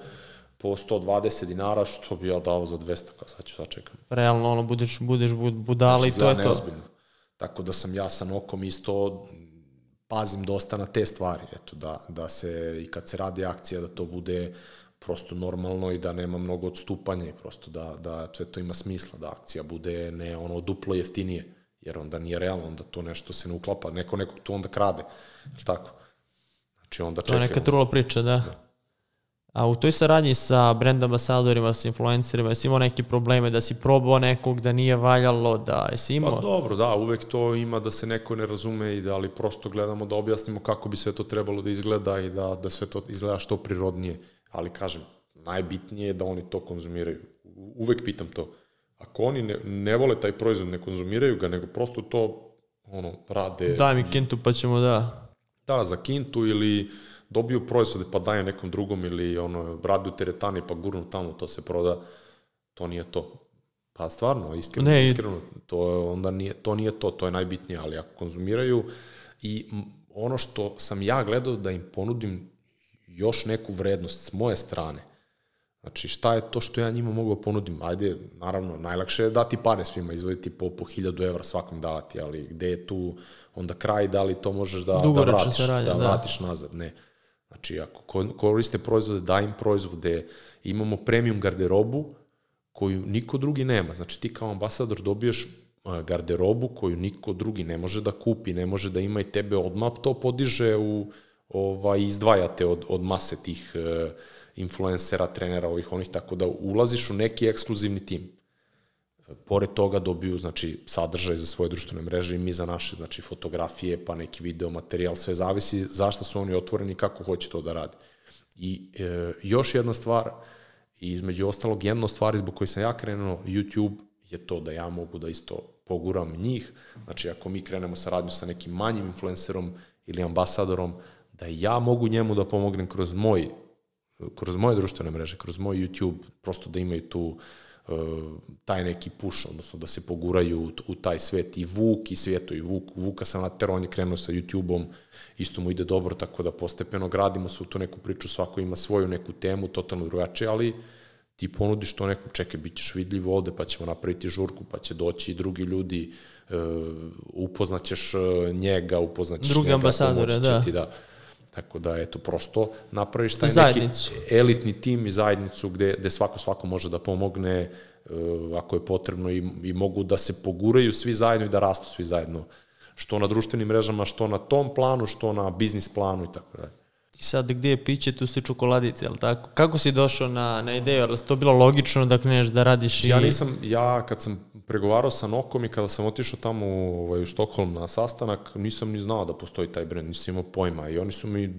po 120 dinara, što bi ja dao za 200, kao sad ću sad čekam. Realno, ono, budeš, budeš bud- budala i to je to. neozbiljno. tako da sam ja sa Nokom isto pazim dosta na te stvari, eto, da, da se, i kad se radi akcija, da to bude prosto normalno i da nema mnogo odstupanja i prosto da, da sve to ima smisla, da akcija bude ne ono duplo jeftinije, jer onda nije realno, onda to nešto se ne uklapa, neko nekog tu onda krade, je tako? Znači onda čekaj. To je neka trula priča, da. da. A u toj saradnji sa brand ambasadorima, sa influencerima, jesi imao neke probleme da si probao nekog, da nije valjalo, da jesi imao? Pa dobro, da, uvek to ima da se neko ne razume i da ali prosto gledamo da objasnimo kako bi sve to trebalo da izgleda i da, da sve to izgleda što prirodnije. Ali kažem, najbitnije je da oni to konzumiraju. Uvek pitam to. Ako oni ne, ne vole taj proizvod, ne konzumiraju ga, nego prosto to ono, rade... Daj mi kintu pa ćemo da... Da, za kintu ili dobiju proizvode pa daju nekom drugom ili ono, radi u teretani pa gurnu tamo, to se proda, to nije to. Pa stvarno, iskreno, ne, iskreno to, onda nije, to nije to, to je najbitnije, ali ako konzumiraju i ono što sam ja gledao da im ponudim još neku vrednost s moje strane, Znači, šta je to što ja njima mogu da ponudim? Ajde, naravno, najlakše je dati pare svima, izvoditi po, po hiljadu evra svakom davati, ali gde je tu onda kraj, da li to možeš da, da vratiš, da, da vratiš nazad? Ne. Znači, ako koriste proizvode, daj im proizvode, imamo premium garderobu koju niko drugi nema. Znači, ti kao ambasador dobiješ garderobu koju niko drugi ne može da kupi, ne može da ima i tebe odmah to podiže u ovaj, izdvajate od, od mase tih uh, influencera, trenera, ovih onih, tako da ulaziš u neki ekskluzivni tim. Pored toga dobiju znači, sadržaj za svoje društvene mreže i mi za naše, znači fotografije, pa neki video materijal, sve zavisi zašto su oni otvoreni i kako hoće to da radi. I e, još jedna stvar, i između ostalog jedna stvar zbog koje sam ja krenuo YouTube je to da ja mogu da isto poguram njih, znači ako mi krenemo saradnju sa nekim manjim influencerom ili ambasadorom, da ja mogu njemu da pomognem kroz moj kroz moje društvene mreže, kroz moj YouTube, prosto da imaju tu uh, taj neki push, odnosno da se poguraju u, u taj svet i Vuk i svijeto i Vuk, Vuka sam natero, on je krenuo sa YouTube-om, isto mu ide dobro, tako da postepeno gradimo se u tu neku priču, svako ima svoju neku temu, totalno drugačije, ali ti ponudiš to nekom, čekaj, bit ćeš vidljiv ovde, pa ćemo napraviti žurku, pa će doći i drugi ljudi, uh, upoznaćeš uh, njega, upoznaćeš Drugi njega, ambasadore, da. Ti, da Tako da, eto, prosto napraviš taj zajednicu. neki elitni tim i zajednicu gde, gde svako svako može da pomogne uh, ako je potrebno i, i mogu da se poguraju svi zajedno i da rastu svi zajedno. Što na društvenim mrežama, što na tom planu, što na biznis planu i tako dalje. I sad gde je piće, tu su čokoladice, jel tako? Kako si došao na, na ideju? Ali to bilo logično da kreneš da radiš i... Ja nisam, ja kad sam pregovarao sa Nokom i kada sam otišao tamo u, ovaj, u Stokholm na sastanak, nisam ni znao da postoji taj brend, nisam imao pojma. I oni su mi,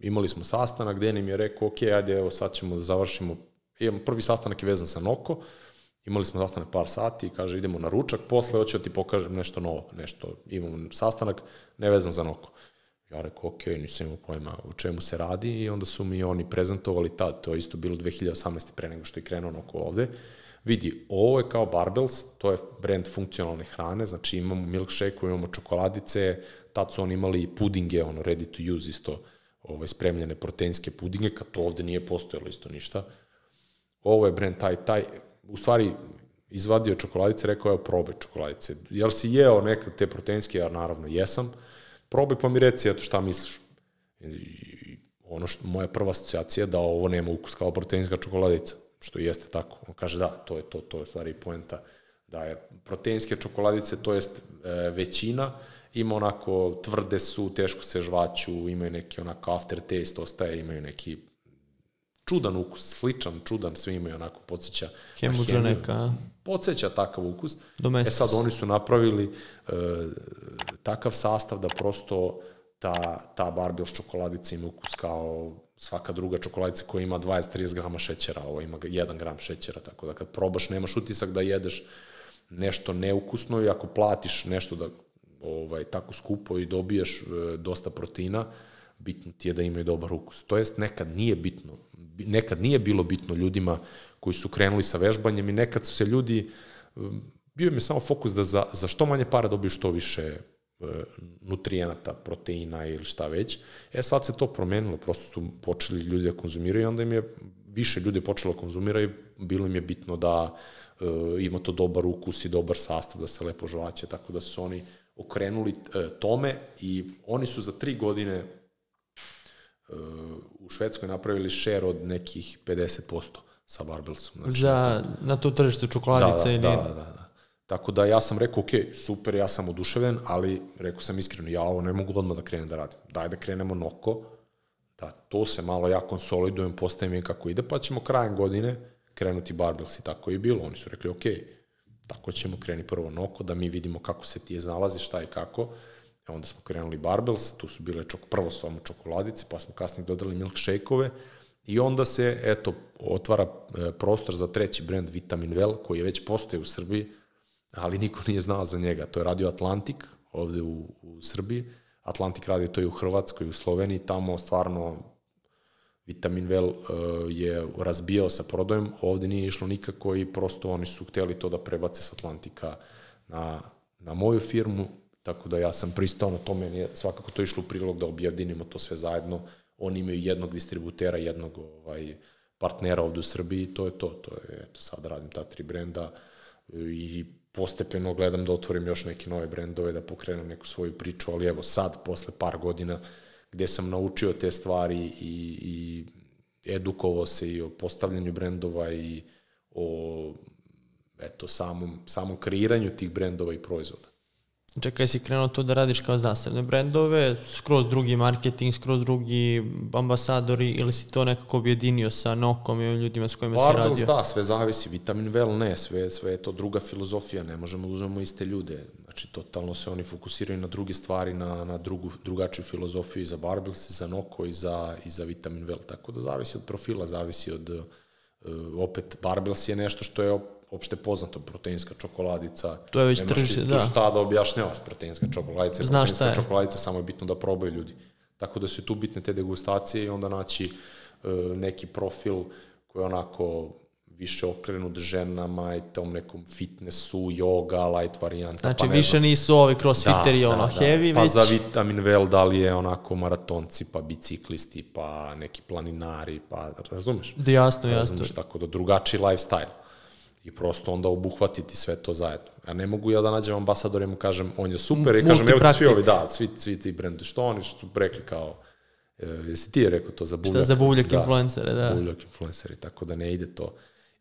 imali smo sastanak, gde mi je rekao, ok, ajde, evo sad ćemo da završimo. Imam, prvi sastanak je vezan sa Noko, imali smo sastanak par sati, kaže idemo na ručak, posle hoću da ti pokažem nešto novo, nešto, imamo sastanak nevezan za Noko. Ja rekao, ok, nisam imao pojma o čemu se radi i onda su mi oni prezentovali tad, to je isto bilo 2018. pre nego što je krenuo oko ovde. Vidi, ovo je kao Barbells, to je brand funkcionalne hrane, znači imamo milkshake, imamo čokoladice, tad su oni imali pudinge, ono, ready to use isto, ovaj, spremljene proteinske pudinge, kad to ovde nije postojalo isto ništa. Ovo je brand taj, taj, u stvari, izvadio čokoladice, rekao je probaj čokoladice. Jel si jeo nekad te proteinske? Ja naravno jesam probaj pa mi reci eto šta misliš. I ono što, moja prva asocijacija da ovo nema ukus kao proteinska čokoladica, što jeste tako. On kaže da, to je to, to je stvari poenta da je proteinske čokoladice, to jest e, većina, ima onako, tvrde su, teško se žvaću, imaju neki onako aftertaste, ostaje, imaju neki čudan ukus, sličan, čudan, sve imaju onako, podsjeća Hemudža neka. Podsjeća takav ukus. Domestos. E sad oni su napravili e, takav sastav da prosto ta, ta Barbils čokoladica ima ukus kao svaka druga čokoladica koja ima 20-30 grama šećera, ovo ima 1 gram šećera, tako da kad probaš nemaš utisak da jedeš nešto neukusno i ako platiš nešto da ovaj tako skupo i dobiješ e, dosta proteina, bitno ti je da imaju dobar ukus. To jest nekad nije bitno, nekad nije bilo bitno ljudima koji su krenuli sa vežbanjem i nekad su se ljudi, um, bio mi samo fokus da za, za što manje para dobiju što više uh, nutrijenata, proteina ili šta već. E sad se to promenilo, prosto su počeli ljudi da konzumiraju i onda im je više ljudi počelo da konzumiraju, bilo im je bitno da uh, ima to dobar ukus i dobar sastav, da se lepo žvaće, tako da su oni okrenuli e, tome i oni su za tri godine e, u Švedskoj napravili share od nekih 50% sa Barbelsom. Znači, za, na to tržište čokoladice da, ili... Da, da, da, da. Tako da ja sam rekao, ok, super, ja sam oduševljen, ali rekao sam iskreno, ja ovo ne mogu odmah da krenem da radim. Daj da krenemo noko, da to se malo ja konsolidujem, postavim kako ide, pa ćemo krajem godine krenuti Barbels i tako je bilo. Oni su rekli, ok, tako ćemo kreni prvo noko, da mi vidimo kako se ti je znalazi, šta i kako. E onda smo krenuli Barbels, tu su bile čok, prvo samo čokoladice, pa smo kasnije dodali milkshake-ove, I onda se, eto, otvara e, prostor za treći brend Vitamin Well, koji je već postoje u Srbiji, ali niko nije znao za njega. To je radio Atlantik, ovde u, u Srbiji. Atlantik radi to i u Hrvatskoj, u Sloveniji, tamo stvarno Vitamin Well uh, je razbijao sa prodojem, ovde nije išlo nikako i prosto oni su hteli to da prebace s Atlantika na, na moju firmu, tako da ja sam pristao na to, meni je svakako to išlo u prilog da objedinimo to sve zajedno, oni imaju jednog distributera, jednog ovaj, partnera ovde u Srbiji, to je to, to je, eto, sad radim ta tri brenda i postepeno gledam da otvorim još neke nove brendove, da pokrenem neku svoju priču, ali evo sad, posle par godina, gde sam naučio te stvari i, i edukovao se i o postavljanju brendova i o eto, samom, samom kreiranju tih brendova i proizvoda. Čekaj, si krenuo to da radiš kao zasebne brendove, skroz drugi marketing, skroz drugi ambasadori ili si to nekako objedinio sa Nokom i ljudima s kojima Barbels, si radio? da, sve zavisi, Vitamin Well ne, sve, sve je to druga filozofija, ne možemo da uzmemo iste ljude, znači totalno se oni fokusiraju na druge stvari, na, na drugu, drugačiju filozofiju i za Barbels, i za Noko i za, i za Vitamin Well, tako da zavisi od profila, zavisi od, uh, opet Barbels je nešto što je opšte poznato, proteinska čokoladica. To je već tržište, da. šta da objašnjavaš, proteinska čokoladica. Znaš proteinska šta je. čokoladica, samo je bitno da probaju ljudi. Tako da su tu bitne te degustacije i onda naći uh, neki profil koji onako više okrenut ženama i tom nekom fitnessu, yoga, light varijanta. Znači, pa više nisu ovi crossfitteri, da, ono, da, heavy, da. Pa već... za vitamin vel, da li je onako maratonci, pa biciklisti, pa neki planinari, pa razumeš? Da, jasno, jasno. Razumeš, tako da drugačiji lifestyle i prosto onda obuhvatiti sve to zajedno. Ja ne mogu ja da nađem ambasador i mu kažem, on je super i kažem, evo ti svi ovi, da, svi, svi ti brendi, što oni su rekli kao, e, jesi ti je rekao to za buvljak? Šta za buvljak da, influencere, da. Buvljak influenceri, tako da ne ide to.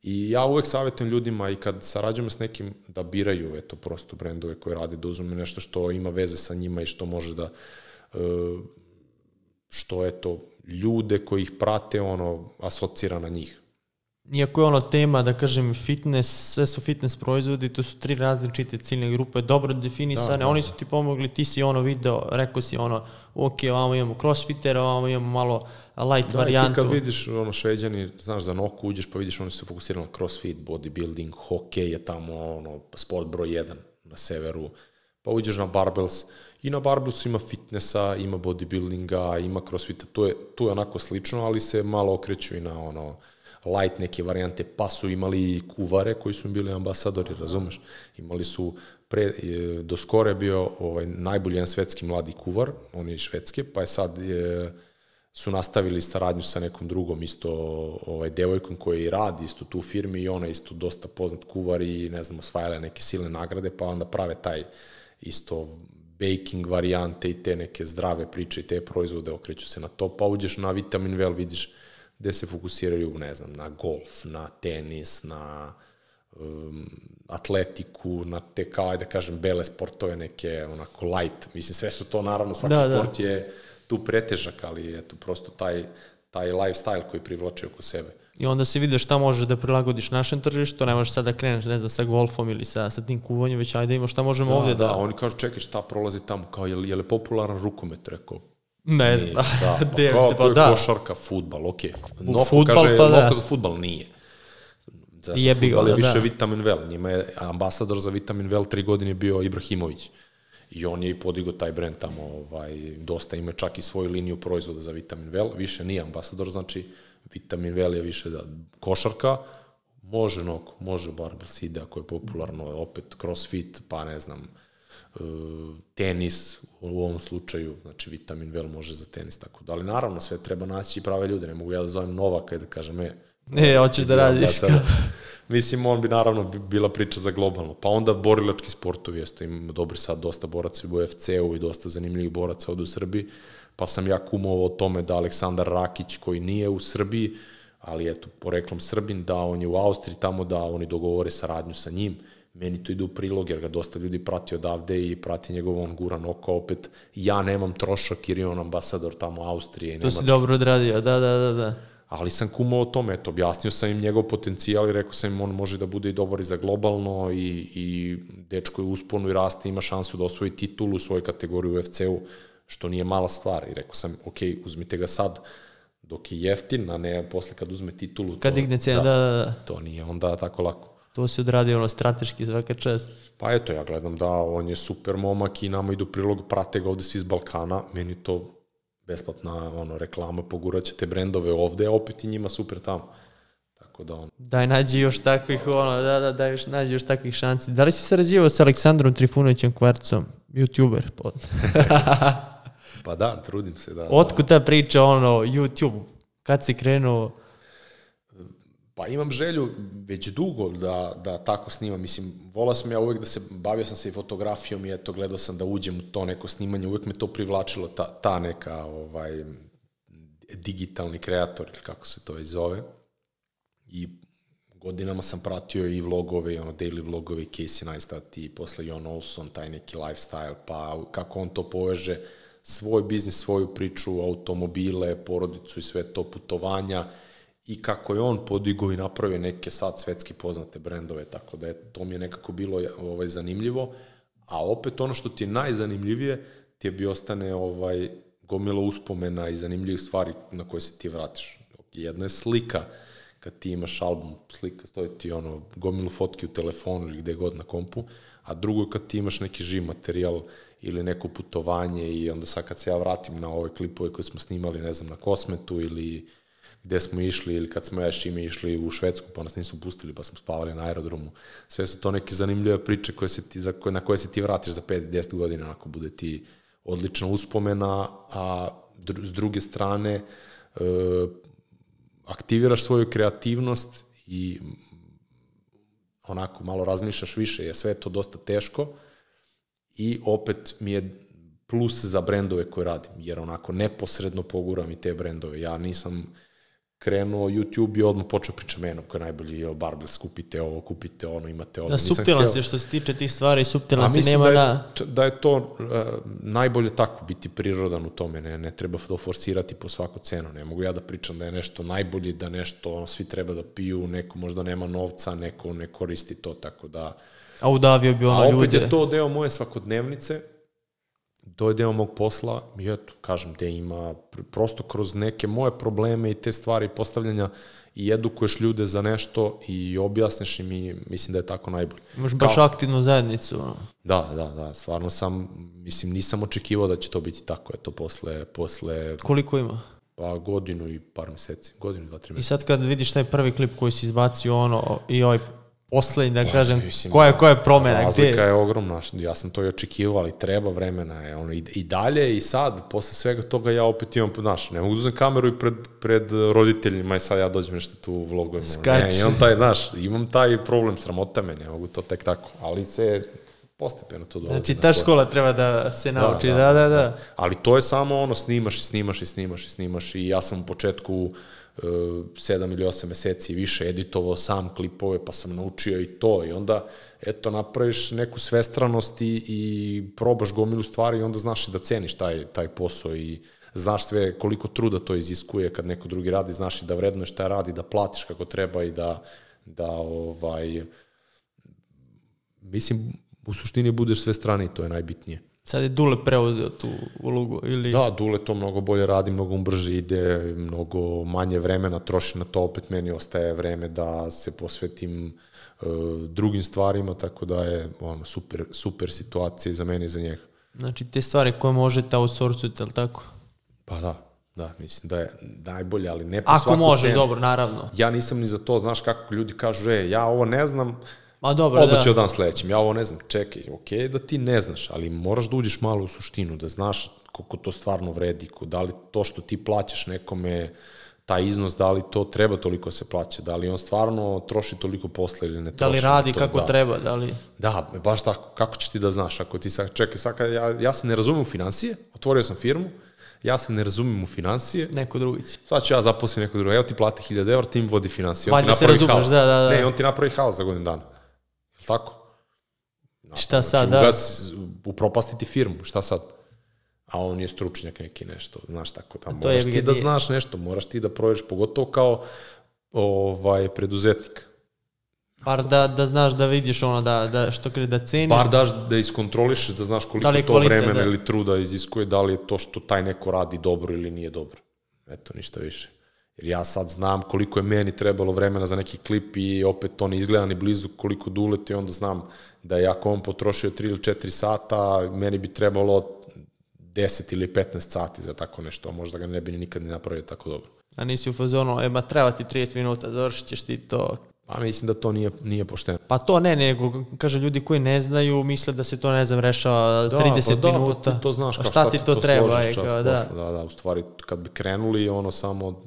I ja uvek savjetujem ljudima i kad sarađujemo s nekim da biraju eto prosto brendove koje rade, da uzme nešto što ima veze sa njima i što može da e, što eto ljude koji ih prate ono asocira na njih iako je ono tema, da kažem, fitness, sve su fitness proizvodi, to su tri različite ciljne grupe, dobro definisane, da, da, da. oni su ti pomogli, ti si ono video, rekao si ono, ok, ovamo imamo crossfitter, ovamo imamo malo light da, varijantu. Da, ti kad vidiš ono šveđani, znaš, za noku uđeš pa vidiš oni su fokusirani na crossfit, bodybuilding, hokej je tamo ono, sport broj 1 na severu, pa uđeš na barbells, i na barbellsu ima fitnessa, ima bodybuildinga, ima crossfita, to je, to je onako slično, ali se malo okreću i na ono, light neke varijante, pa su imali kuvare koji su bili ambasadori, razumeš? Imali su pre, do skore je bio ovaj, najbolji jedan svetski mladi kuvar, on je iz Švedske, pa je sad je, su nastavili saradnju sa nekom drugom isto ovaj, devojkom koja i radi isto tu firmi i ona isto dosta poznat kuvar i ne znam, osvajala neke silne nagrade, pa onda prave taj isto baking varijante i te neke zdrave priče i te proizvode okreću se na to, pa uđeš na Vitamin Well, vidiš gde se fokusiraju, ne znam, na golf, na tenis, na um, atletiku, na te, kao, ajde da kažem, bele sportove, neke onako light. Mislim, sve su to, naravno, svaki da, da. sport da. je tu pretežak, ali eto, prosto taj, taj lifestyle koji privlači oko sebe. I onda se vidio šta možeš da prilagodiš našem tržištu, ne možeš sad da kreneš, ne znam, sa golfom ili sa, sa tim kuvanjem, već ajde imamo šta možemo da, ovde da... Da, oni kažu, čekaj, šta prolazi tamo, kao, je li, je li popularan rukomet, rekao, Ne znam. Da, pa, De, kao, pa, da. košarka, futbal, ok. Noko futbal, kaže, pa da. za futbal nije. Zašto Jebi futbal je da, više da. Vitamin Well. Njima je ambasador za Vitamin Well tri godine bio Ibrahimović. I on je i podigo taj brend tamo, ovaj, dosta ima čak i svoju liniju proizvoda za Vitamin Well, više nije ambasador, znači Vitamin Well je više da košarka, može noko, može barbell ide ako je popularno, opet crossfit, pa ne znam, tenis u ovom slučaju, znači vitamin vel može za tenis, tako da, ali naravno sve treba naći prave ljude, ne mogu ja da zovem Novaka i da kažem, e, Ne, hoćeš da radiš. Da, mislim, on bi naravno bila priča za globalno. Pa onda borilački sportovi, jesto im dobri sad dosta boraca u UFC-u i dosta zanimljivih boraca ovde u Srbiji, pa sam ja kumovao o tome da Aleksandar Rakić, koji nije u Srbiji, ali eto, poreklom Srbin, da on je u Austriji tamo, da oni dogovore saradnju sa njim, meni to ide u prilog, jer ga dosta ljudi prati odavde i prati njegov on guran oko, opet ja nemam trošak jer je on ambasador tamo Austrije i To si dobro odradio, da, da, da, da. Ali sam kumao o tome, eto, objasnio sam im njegov potencijal i rekao sam im on može da bude i dobar i za globalno i, i dečko je usponu i raste, ima šansu da osvoji titulu u svojoj kategoriji u UFC-u, što nije mala stvar. I rekao sam, ok, uzmite ga sad, dok je jeftin, a ne posle kad uzme titulu. Kad digne cijena, da, da, da. To nije onda tako lako. To se odradio ono strateški svaka čast. Pa eto, ja gledam da on je super momak i nama idu prilog, prate ga ovde svi iz Balkana, meni to besplatna ono, reklama, poguraćete brendove ovde, opet i njima super tamo. Tako da on... Daj, nađi još takvih, ono, da, da, daj još, nađi još takvih šansi. Da li si sarađivao sa Aleksandrom Trifunovićem Kvarcom, youtuber? Pa da, trudim se, da. Otkud ta priča, ono, YouTube? Kad si krenuo? Pa imam želju već dugo da, da tako snimam. Mislim, volao sam ja uvek da se, bavio sam se i fotografijom i eto, gledao sam da uđem u to neko snimanje. Uvek me to privlačilo, ta, ta neka ovaj, digitalni kreator, ili kako se to zove. I godinama sam pratio i vlogove, ono, daily vlogove, Casey Neistat i posle Jon Olson, taj neki lifestyle, pa kako on to poveže, svoj biznis, svoju priču, automobile, porodicu i sve to, putovanja, i kako je on podigao i napravio neke sad svetski poznate brendove, tako da je, to mi je nekako bilo ovaj, zanimljivo, a opet ono što ti je najzanimljivije, ti je bi ostane ovaj, gomilo uspomena i zanimljivih stvari na koje se ti vratiš. Jedna je slika, kad ti imaš album, slika, stoji ti ono, gomilu fotki u telefonu ili gde god na kompu, a drugo je kad ti imaš neki živ materijal ili neko putovanje i onda sad kad se ja vratim na ove klipove koje smo snimali, ne znam, na Kosmetu ili gde smo išli ili kad smo ja ime išli u Švedsku pa nas nisu pustili pa smo spavali na aerodromu. Sve su to neke zanimljive priče koje se ti, za koje, na koje se ti vratiš za 5-10 godina ako bude ti odlična uspomena, a dru, s druge strane e, aktiviraš svoju kreativnost i onako malo razmišljaš više, je sve to dosta teško i opet mi je plus za brendove koje radim, jer onako neposredno poguram i te brendove. Ja nisam krenuo YouTube i odmah počeo priča menom koji je najbolji, o Barbels, kupite ovo, kupite ono, imate ovo. Da, suptilan si što se tiče tih stvari, suptilan si nema da... Je, da je to uh, najbolje tako, biti prirodan u tome, ne, ne treba to forsirati po svaku cenu, ne mogu ja da pričam da je nešto najbolje, da nešto ono, svi treba da piju, neko možda nema novca, neko ne koristi to, tako da... A udavio bi ono ljude. A opet ljude. je to deo moje svakodnevnice, to je deo mog posla i eto, kažem, gde ima prosto kroz neke moje probleme i te stvari postavljanja i edukuješ ljude za nešto i objasniš im i mislim da je tako najbolje. Imaš baš Kao, aktivnu zajednicu. Da, da, da, stvarno sam, mislim, nisam očekivao da će to biti tako, eto, posle... posle Koliko ima? Pa godinu i par meseci, godinu, dva, tri meseci. I sad kad vidiš taj prvi klip koji si izbacio ono i ovaj poslednji, da kažem, mislim, koja, koja je promena? Razlika gde? je ogromna, ja sam to i očekivao, ali treba vremena, je, ono, i, i dalje i sad, posle svega toga ja opet imam, znaš, ne mogu da uzem kameru i pred, pred roditeljima i sad ja dođem nešto tu u vlogu. Ne, imam taj, znaš, imam taj problem, sramota me, ne mogu to tek tako, ali se postepeno to dolazi. Znači, ta škola treba da se da, nauči, da da, da, da, da. Ali to je samo ono, snimaš i snimaš i snimaš i snimaš i ja sam u početku uh, 7 ili 8 meseci više editovao sam klipove, pa sam naučio i to i onda eto napraviš neku svestranost i, i probaš gomilu stvari i onda znaš i da ceniš taj, taj posao i znaš sve koliko truda to iziskuje kad neko drugi radi, znaš i da vrednuješ šta radi, da platiš kako treba i da, da ovaj, mislim, u suštini budeš sve strane i to je najbitnije. Sad je Dule preuzeo tu ulogu ili... Da, Dule to mnogo bolje radi, mnogo brže ide, mnogo manje vremena troši na to, opet meni ostaje vreme da se posvetim uh, drugim stvarima, tako da je ono, super, super situacija za mene i za njega. Znači te stvari koje možete outsourcujete, ali tako? Pa da, Da, mislim da je najbolje, ali ne po Ako može, cenu. dobro, naravno. Ja nisam ni za to, znaš kako ljudi kažu, e, ja ovo ne znam, Ma dobro, Odmah da. ću dan sledećem. Ja ovo ne znam, čekaj, ok da ti ne znaš, ali moraš da uđeš malo u suštinu, da znaš koliko to stvarno vredi, da li to što ti plaćaš nekome taj iznos, da li to treba toliko se plaća, da li on stvarno troši toliko posla ili ne troši. Da li radi to, kako da. treba, da li... Da, baš tako, kako ćeš ti da znaš, ako ti sad, čekaj, sad ja, ja se ne razumem u financije, otvorio sam firmu, ja se ne razumem u financije, Neko drugi će. sad ću ja zaposlim nekog drugog, evo ti plati 1000 evra, tim vodi financije, ti Valjda se razumeš, haos. da, da, da. Ne, on ti napravi haos za godinu dana. Tako? Šta sad, da? Ugas, upropastiti firmu, šta sad? A on je stručnjak neki nešto, znaš tako, tamo to moraš ti da znaš nešto, moraš ti da proješ, pogotovo kao ovaj, preduzetnik. Bar da, da znaš da vidiš ono, da, da što kaže, da ceniš. Bar daš da iskontrolišeš, da znaš koliko Da to kvalitet, vremena da. ili truda iziskuje, da li je to što taj neko radi dobro ili nije dobro. Eto, ništa više. Jer ja sad znam koliko je meni trebalo vremena za neki klip i opet to ne izgleda ni blizu koliko dulete i onda znam da je ako on potrošio 3 ili 4 sata, meni bi trebalo 10 ili 15 sati za tako nešto, a možda ga ne bi ni nikad ni napravio tako dobro. A nisi u fazonu, e, ma treba ti 30 minuta, završit ćeš ti to. Pa mislim da to nije, nije pošteno. Pa to ne, nego, kaže, ljudi koji ne znaju, misle da se to, ne znam, rešava 30 pa da, minuta. Pa ti to znaš, kao šta ti to treba, složiš čas kao, da. posla, da, da, u stvari kad bi krenuli ono samo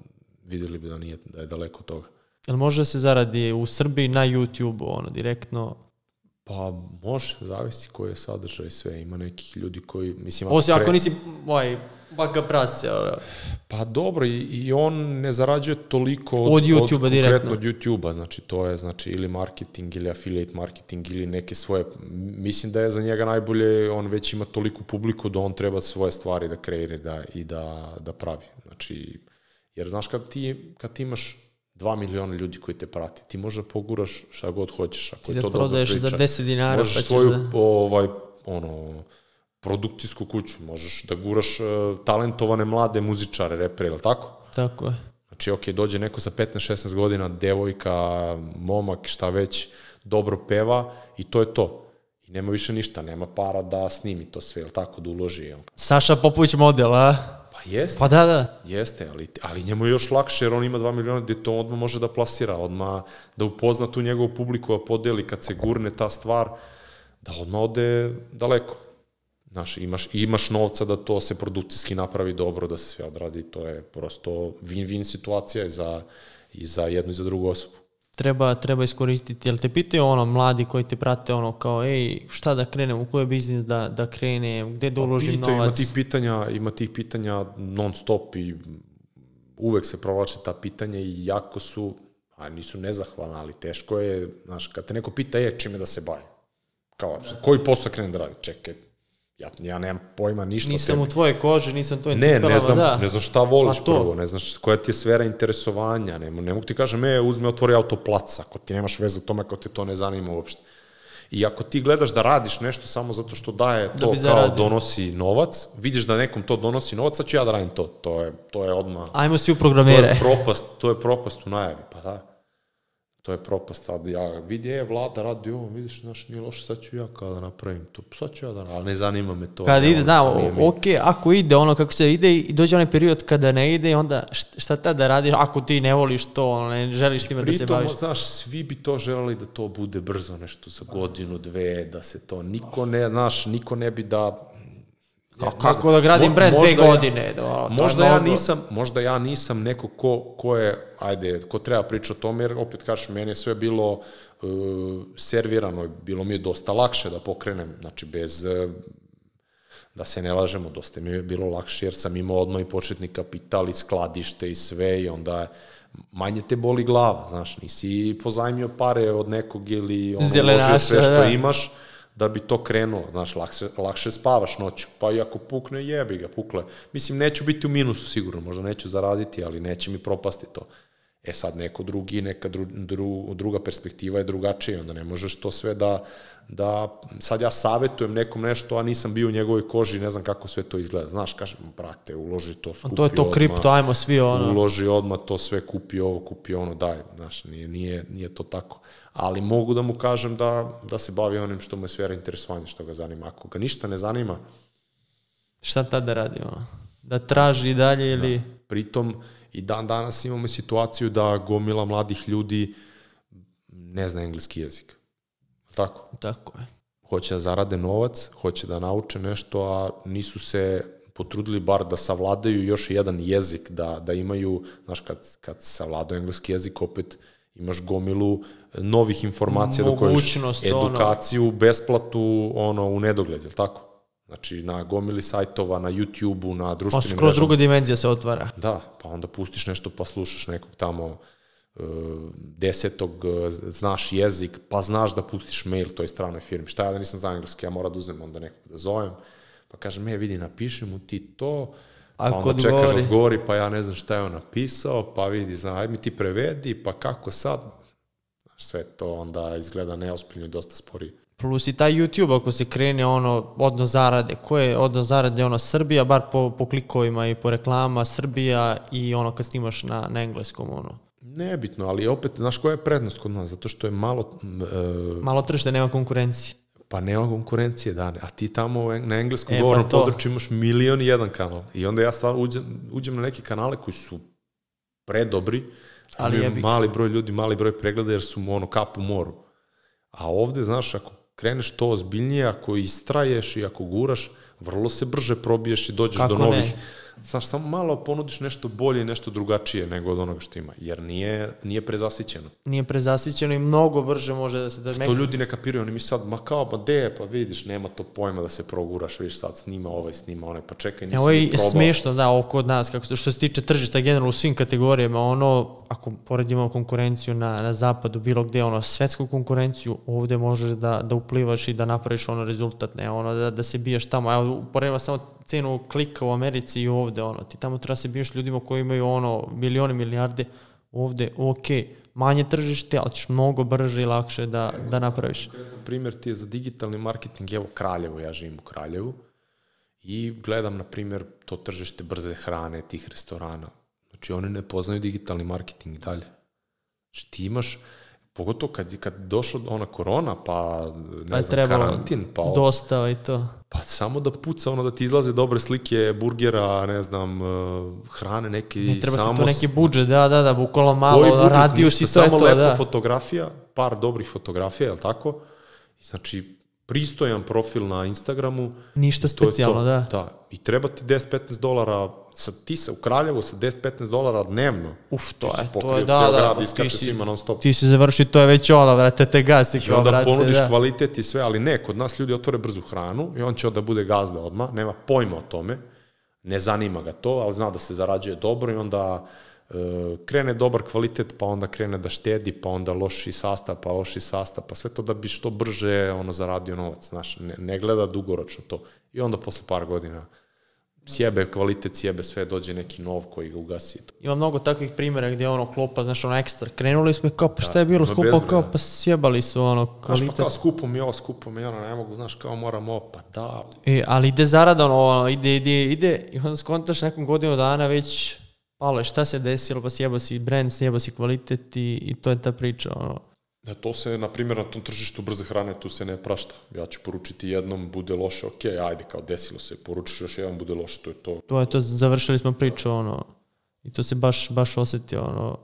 videli bi da nije da je daleko od toga. Jel može da se zaradi u Srbiji na YouTube-u, ono, direktno? Pa može, zavisi koji je sadržaj sve. Ima nekih ljudi koji, mislim... Osim pre- ako nisi, ovaj, baka prase, ono. Pa dobro, i, i on ne zarađuje toliko Od YouTubea od, direktno. konkretno Od YouTube-a, znači to je znači ili marketing ili affiliate marketing ili neke svoje, mislim da je za njega najbolje, on već ima toliku publiku da on treba svoje stvari da kreira da, i da, da pravi. Znači, jer znaš kad ti, kad ti imaš 2 miliona ljudi koji te prati, ti možda poguraš šta god hoćeš, ako Ti je da to prodaješ priča. za 10 dinara, Možeš pa svoju, da- ovaj, ono, produkcijsku kuću, možeš da guraš uh, talentovane mlade muzičare, repere, ili tako? Tako je. Znači, ok, dođe neko sa 15-16 godina, devojka, momak, šta već, dobro peva i to je to. I nema više ništa, nema para da snimi to sve, ili tako, da uloži. Jel? Saša Popović model, a? Jeste, Pa da, da. jeste, ali, ali njemu je još lakše jer on ima 2 miliona gde to odmah može da plasira, odmah da upozna tu njegovu publiku, da podeli kad se gurne ta stvar, da odmah ode daleko. Znaš, imaš, imaš novca da to se produkcijski napravi dobro, da se sve odradi, to je prosto win-win situacija i za, i za jednu i za drugu osobu. Treba, treba iskoristiti, jel te pitaju ono, mladi koji te prate, ono, kao, ej, šta da krenem, u koji biznis da, da krenem, gde da uložim Pita, ima novac? tih pitanja, ima tih pitanja non stop i uvek se provlače ta pitanja i jako su, a nisu nezahvalna, ali teško je, znaš, kad te neko pita, je, čime da se bavi? Kao, koji posao krenem da radi? Čekaj, ja, ja nemam pojma ništa Nisam u tvoje koži, nisam u tvojim Ne, ne cipelama, znam, da. ne znam šta voliš to. prvo, ne znaš koja ti je sfera interesovanja, ne, ne mogu ti kažem, e, uzme, otvori autoplac, ako ti nemaš veze u tome, ako te to ne zanima uopšte. I ako ti gledaš da radiš nešto samo zato što daje Da to bi kao zaradio. donosi novac, vidiš da nekom to donosi novac, sad ću ja da radim to. To je, to je odmah... Ajmo svi u To programere. je propast, to je propast u najavi, pa da. To je propast, sad ja vidi, je, vlada radi ovo, vidiš, znaš, nije loše, sad ću ja kao da napravim to, sad ću ja da ali ne zanima me to. Kad ne, ide, da, mi. ok, ako ide ono kako se ide i dođe onaj period kada ne ide, onda št- šta tad da radiš, ako ti ne voliš to, ono, ne želiš time da se baviš. znaš, svi bi to želeli da to bude brzo, nešto za godinu, dve, da se to, niko ne, znaš, niko ne bi da... Kao, kako da gradim brand dve možda ja- godine? Da, ono, je Možda ja, mnogo. nisam, možda ja nisam neko ko, ko je, ajde, ko treba pričati o tome, jer opet kažeš, meni je sve bilo uh, servirano, bilo mi je dosta lakše da pokrenem, znači bez, uh, da se ne lažemo, dosta mi je bilo lakše jer sam imao odmah i početni kapital i skladište i sve i onda manje te boli glava, znaš, nisi pozajmio pare od nekog ili ono, sve što da. imaš da bi to krenulo, znaš, lakše, lakše spavaš noću, pa i ako pukne, jebi ga, pukle. Mislim, neću biti u minusu sigurno, možda neću zaraditi, ali neće mi propasti to. E sad, neko drugi, neka dru, dru, druga perspektiva je drugačija, onda ne možeš to sve da, da, sad ja savetujem nekom nešto, a nisam bio u njegovoj koži, ne znam kako sve to izgleda. Znaš, kažem, brate, uloži to, skupi To je to odmah, kripto, ajmo svi ono. uloži odmah to sve, kupi ovo, kupi ono, daj, znaš, nije, nije, nije to tako. Ali mogu da mu kažem da, da se bavi onim što mu je sfera interesovanja, što ga zanima. Ako ga ništa ne zanima, Šta tad da radi, ono? Da traži dalje ili... pritom i dan danas imamo situaciju da gomila mladih ljudi ne zna engleski jezik. Tako? Tako je. Hoće da zarade novac, hoće da nauče nešto, a nisu se potrudili bar da savladaju još jedan jezik, da, da imaju, znaš, kad, kad savladaju engleski jezik, opet imaš gomilu novih informacija do koje edukaciju, ono... besplatu, ono, u nedogled, je tako? Znači, na gomili sajtova, na YouTube-u, na društvenim mrežama. Skroz druga dimenzija se otvara. Da, pa onda pustiš nešto pa slušaš nekog tamo uh, desetog, uh, znaš jezik, pa znaš da pustiš mail toj stranoj firmi. Šta ja da nisam za engleski, ja moram da uzem onda nekog da zovem, pa kažem, e, vidi, napiši mu ti to, pa onda odgovori. čekaš odgovori, pa ja ne znam šta je on napisao, pa vidi, zna, aj mi ti prevedi, pa kako sad? Znaš, sve to onda izgleda neospiljno i dosta sporije. Plus i taj YouTube ako se krene ono odnos zarade, ko je odnos zarade ono Srbija, bar po, po klikovima i po reklama Srbija i ono kad snimaš na, na engleskom ono. Nebitno, ali opet, znaš koja je prednost kod nas? Zato što je malo... Uh, malo tržište, nema konkurencije. Pa nema konkurencije, da, a ti tamo na engleskom e, pa govornom pa području imaš milion i jedan kanal. I onda ja stvarno uđem, uđem na neke kanale koji su predobri, ali je mali broj ljudi, mali broj pregleda jer su ono kap u moru. A ovde, znaš, ako kreneš to ozbiljnije, ako istraješ i ako guraš, vrlo se brže probiješ i dođeš Kako do novih... Ne? Znaš, samo malo ponudiš nešto bolje i nešto drugačije nego od onoga što ima, jer nije, nije prezasićeno. Nije prezasićeno i mnogo brže može da se... Da to ljudi ne kapiraju, oni mi sad, ma kao, pa de, pa vidiš, nema to pojma da se proguraš, vidiš sad snima ovaj, snima onaj, pa čekaj, nisi Evo je smešno, da, oko od nas, kako, što se tiče tržišta generalno u svim kategorijama, ono, ako poredimo konkurenciju na, na zapadu, bilo gde, ono, svetsku konkurenciju, ovde možeš da, da uplivaš i da napraviš ono rezultat, ne, ono, da, da se biješ tamo, evo, poredimo samo cenu klika u Americi i ovde, ono, ti tamo treba se biješ ljudima koji imaju, ono, milione, milijarde, ovde, ok, manje tržište, ali ćeš mnogo brže i lakše da, da napraviš. Primjer ti je za digitalni marketing, evo Kraljevo, ja živim u Kraljevu, i gledam, na primjer, to tržište brze hrane, tih restorana. Znači, oni ne poznaju digitalni marketing dalje. Znači, ti imaš, pogotovo kad, kad došla ona korona, pa ne pa znam, karantin, pa... Dosta i to. Pa samo da puca ono da ti izlaze dobre slike burgera, ne znam, uh, hrane neki ne treba samo... ti to neki budžet, da, da, da, bukvalno malo radius i to je to, lepo da. fotografija, par dobrih fotografija, je li tako? Znači, pristojan profil na Instagramu. Ništa specijalno, da. Da, i treba ti 10-15 dolara sa, ti se u Kraljevu sa 10-15 dolara dnevno. Uf, to je, to je, da, da, grad, iskače ti si, non stop. Ti si završi, to je već ona, vrate, te gasi I onda vrate, ponudiš da. kvalitet i sve, ali ne, kod nas ljudi otvore brzu hranu i on će da bude gazda odmah, nema pojma o tome, ne zanima ga to, ali zna da se zarađuje dobro i onda krene dobar kvalitet, pa onda krene da štedi, pa onda loši sastav, pa loši sastav, pa sve to da bi što brže ono zaradio novac, znaš, ne, ne gleda dugoročno to. I onda posle par godina sjebe kvalitet, sjebe sve, dođe neki nov koji ga ugasi. Ima mnogo takvih primjera gdje ono klopa, znaš, ono ekstra. Krenuli smo kao, pa šta je bilo da, skupo, kao, pa sjebali su ono kvalitet. Znaš, pa kao skupo mi ovo, skupo mi ono, ne mogu, znaš, kao moram ovo, pa da. E, ali ide zarada, ono, ide, ide, ide, i onda skontaš nekom godinu dana već, palo, šta se desilo, pa sjebao si brand, sjebao si kvalitet i, i to je ta priča, ono. Da, to se, na primjer, na tom tržištu brze hrane, tu se ne prašta. Ja ću poručiti jednom, bude loše, ok, ajde, kao desilo se, poručiš još jedan, bude loše, to je to. To je to, završili smo priču, ono, i to se baš, baš osjeti, ono,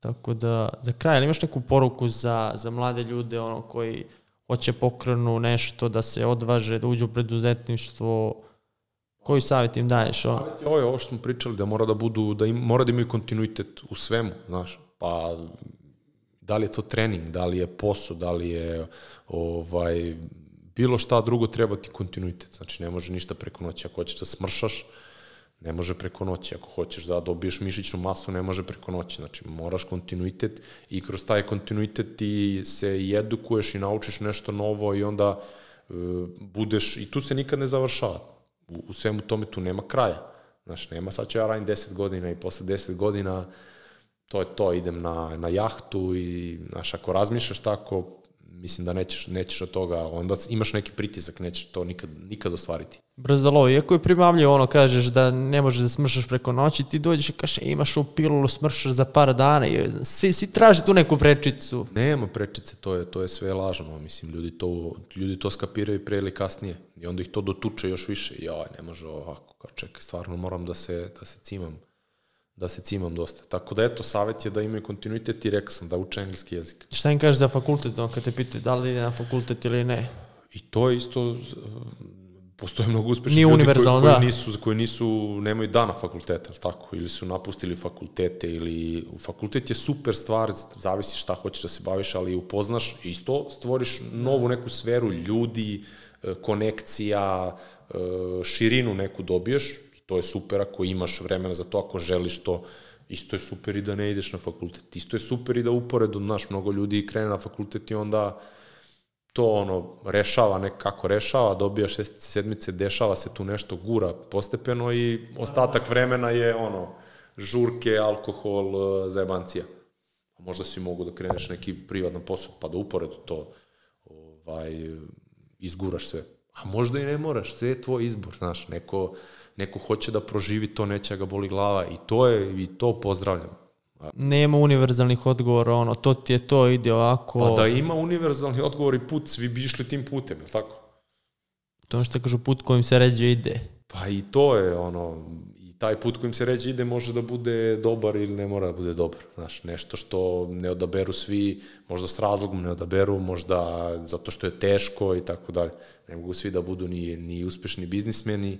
tako da, za kraj, ali imaš neku poruku za, za mlade ljude, ono, koji hoće pokrenu nešto, da se odvaže, da uđu u preduzetništvo, koji savjet im daješ? Ovo? Savjet je ovo, ovo što smo pričali, da mora da budu, da im, mora da imaju kontinuitet u svemu, znaš, pa da li je to trening, da li je posao, da li je ovaj, bilo šta drugo treba ti kontinuitet. Znači, ne može ništa preko noći. Ako hoćeš da smršaš, ne može preko noći. Ako hoćeš da dobiješ mišićnu masu, ne može preko noći. Znači, moraš kontinuitet i kroz taj kontinuitet ti se i edukuješ i naučiš nešto novo i onda uh, budeš, i tu se nikad ne završava. U, u svemu tome tu nema kraja. Znači, nema sad ću ja radim 10 godina i posle 10 godina to je to, idem na, na jahtu i, znaš, ako razmišljaš tako, mislim da nećeš, nećeš od toga, onda imaš neki pritisak, nećeš to nikad, nikad ostvariti. Brzo lovi, iako je primamljivo ono, kažeš da ne možeš da smršaš preko noći, ti dođeš i kažeš, e, imaš u pilulu, smršaš za par dana i svi, svi traži tu neku prečicu. Nema prečice, to je, to je sve lažno, mislim, ljudi to, ljudi to skapiraju pre ili kasnije i onda ih to dotuče još više i ovaj, ne može ovako, kao čekaj, stvarno moram da se, da se cimam da se cimam dosta. Tako da eto, savjet je da imaju kontinuitet i rekao sam da uče engleski jezik. Šta im kažeš za fakultet, on kad te pitaju da li ide na fakultet ili ne? I to je isto, postoje mnogo uspešnih ljudi koji, koji, da. nisu, koji nisu, nemaju dana fakulteta, jel tako? Ili su napustili fakultete, ili fakultet je super stvar, zavisi šta hoćeš da se baviš, ali upoznaš isto, stvoriš novu neku sferu ljudi, e, konekcija, e, širinu neku dobiješ, i to je super ako imaš vremena za to, ako želiš to, isto je super i da ne ideš na fakultet. Isto je super i da uporedu, znaš, mnogo ljudi krene na fakultet i onda to ono rešava nekako rešava, dobija šest sedmice, dešava se tu nešto gura postepeno i ostatak vremena je ono žurke, alkohol, e, zajebancija. Možda si mogu da kreneš neki privatni posao, pa da uporedu to ovaj, izguraš sve. A možda i ne moraš, sve je tvoj izbor, znaš, neko, neko hoće da proživi to, neće da ga boli glava i to je, i to pozdravljam. Nema univerzalnih odgovora, ono, to ti je to, ide ovako. Pa da ima univerzalni odgovor i put, svi bi išli tim putem, je li tako? To što kažu put kojim se ređe ide. Pa i to je ono, i taj put kojim se ređe ide može da bude dobar ili ne mora da bude dobar. Znaš, nešto što ne odaberu svi, možda s razlogom ne odaberu, možda zato što je teško i tako dalje. Ne mogu svi da budu ni, ni uspešni biznismeni,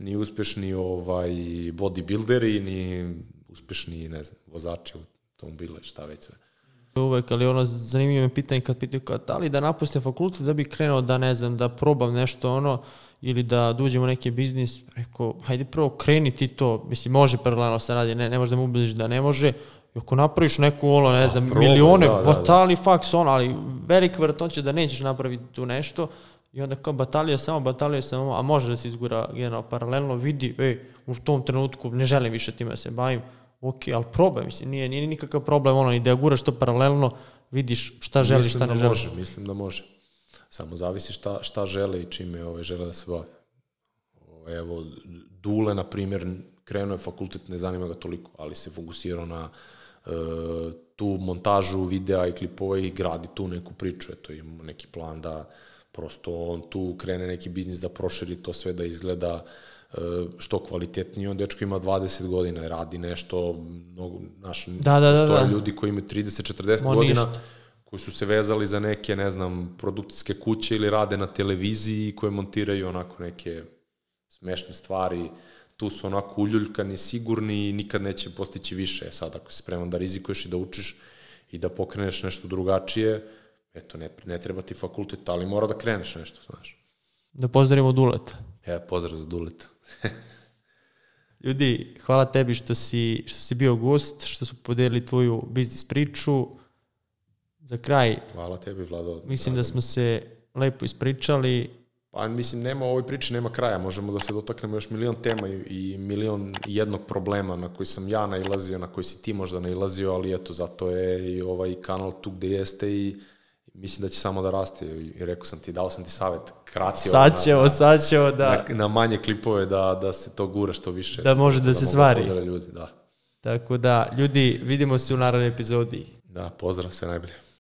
ni uspešni ovaj, bodybuilderi, ni uspešni, ne znam, vozači automobila i šta već sve. Uvek, ali ono, zanimljivo me pitanje kad pitaju kao, da li da napustim fakultet da bi krenuo da, ne znam, da probam nešto ono, ili da duđem u neki biznis, rekao, hajde prvo kreni ti to, mislim, može paralelno se radi, ne, ne može da mu ubediš da ne može, i ako napraviš neku, ono, ne znam, probaj, milione, da, da, da. batali, faks, ono, ali velika vjerojatnoća da nećeš napraviti tu nešto, i onda kao batalija samo, batalija samo, a može da se izgura generalno paralelno, vidi, ej, u tom trenutku ne želim više time da se bavim, ok, ali probaj, mislim, nije, nije nikakav problem, ono, i da guraš to paralelno, vidiš šta želiš, mislim šta ne da želiš. Može, mislim da može. Samo zavisi šta, šta žele i čime ovaj, žele da se bave. Ovaj, Evo, Dule, na primjer, krenuo je fakultet, ne zanima ga toliko, ali se fokusirao na e, tu montažu videa i klipova i gradi tu neku priču. Eto, imamo neki plan da prosto on tu krene neki biznis da proširi to sve da izgleda e, što kvalitetnije. On dečko ima 20 godina i radi nešto, mnogo, naš, Da, da, da, da. ljudi koji imaju 30-40 Mo, godina, ništa. koji su se vezali za neke, ne znam, produkcijske kuće ili rade na televiziji koje montiraju onako neke smešne stvari, tu su onako uljuljkani, sigurni i nikad neće postići više. E Sad, ako si spreman da rizikuješ i da učiš i da pokreneš nešto drugačije, eto, ne, ne treba ti fakultet, ali mora da kreneš nešto, znaš. Da pozdravimo Duleta. E, pozdrav za Duleta. Ljudi, hvala tebi što si, što si bio gost, što su podelili tvoju biznis priču. Za kraj, Hvala tebi, Vlado. mislim da smo se lepo ispričali. Pa mislim, nema ovoj priči, nema kraja. Možemo da se dotaknemo još milion tema i, i milion jednog problema na koji sam ja nailazio, na koji si ti možda nailazio, ali eto, zato je i ovaj kanal tu gde jeste i mislim da će samo da raste. I rekao sam ti, dao sam ti savet, krati ovo Sad na- ćemo, sad ćemo da... na, na manje klipove da, da se to gura što više. Da može da se mogu svari. podele Ljudi, da. Tako da, ljudi, vidimo se u narednoj epizodi. Da, pozdrav, sve najbolje.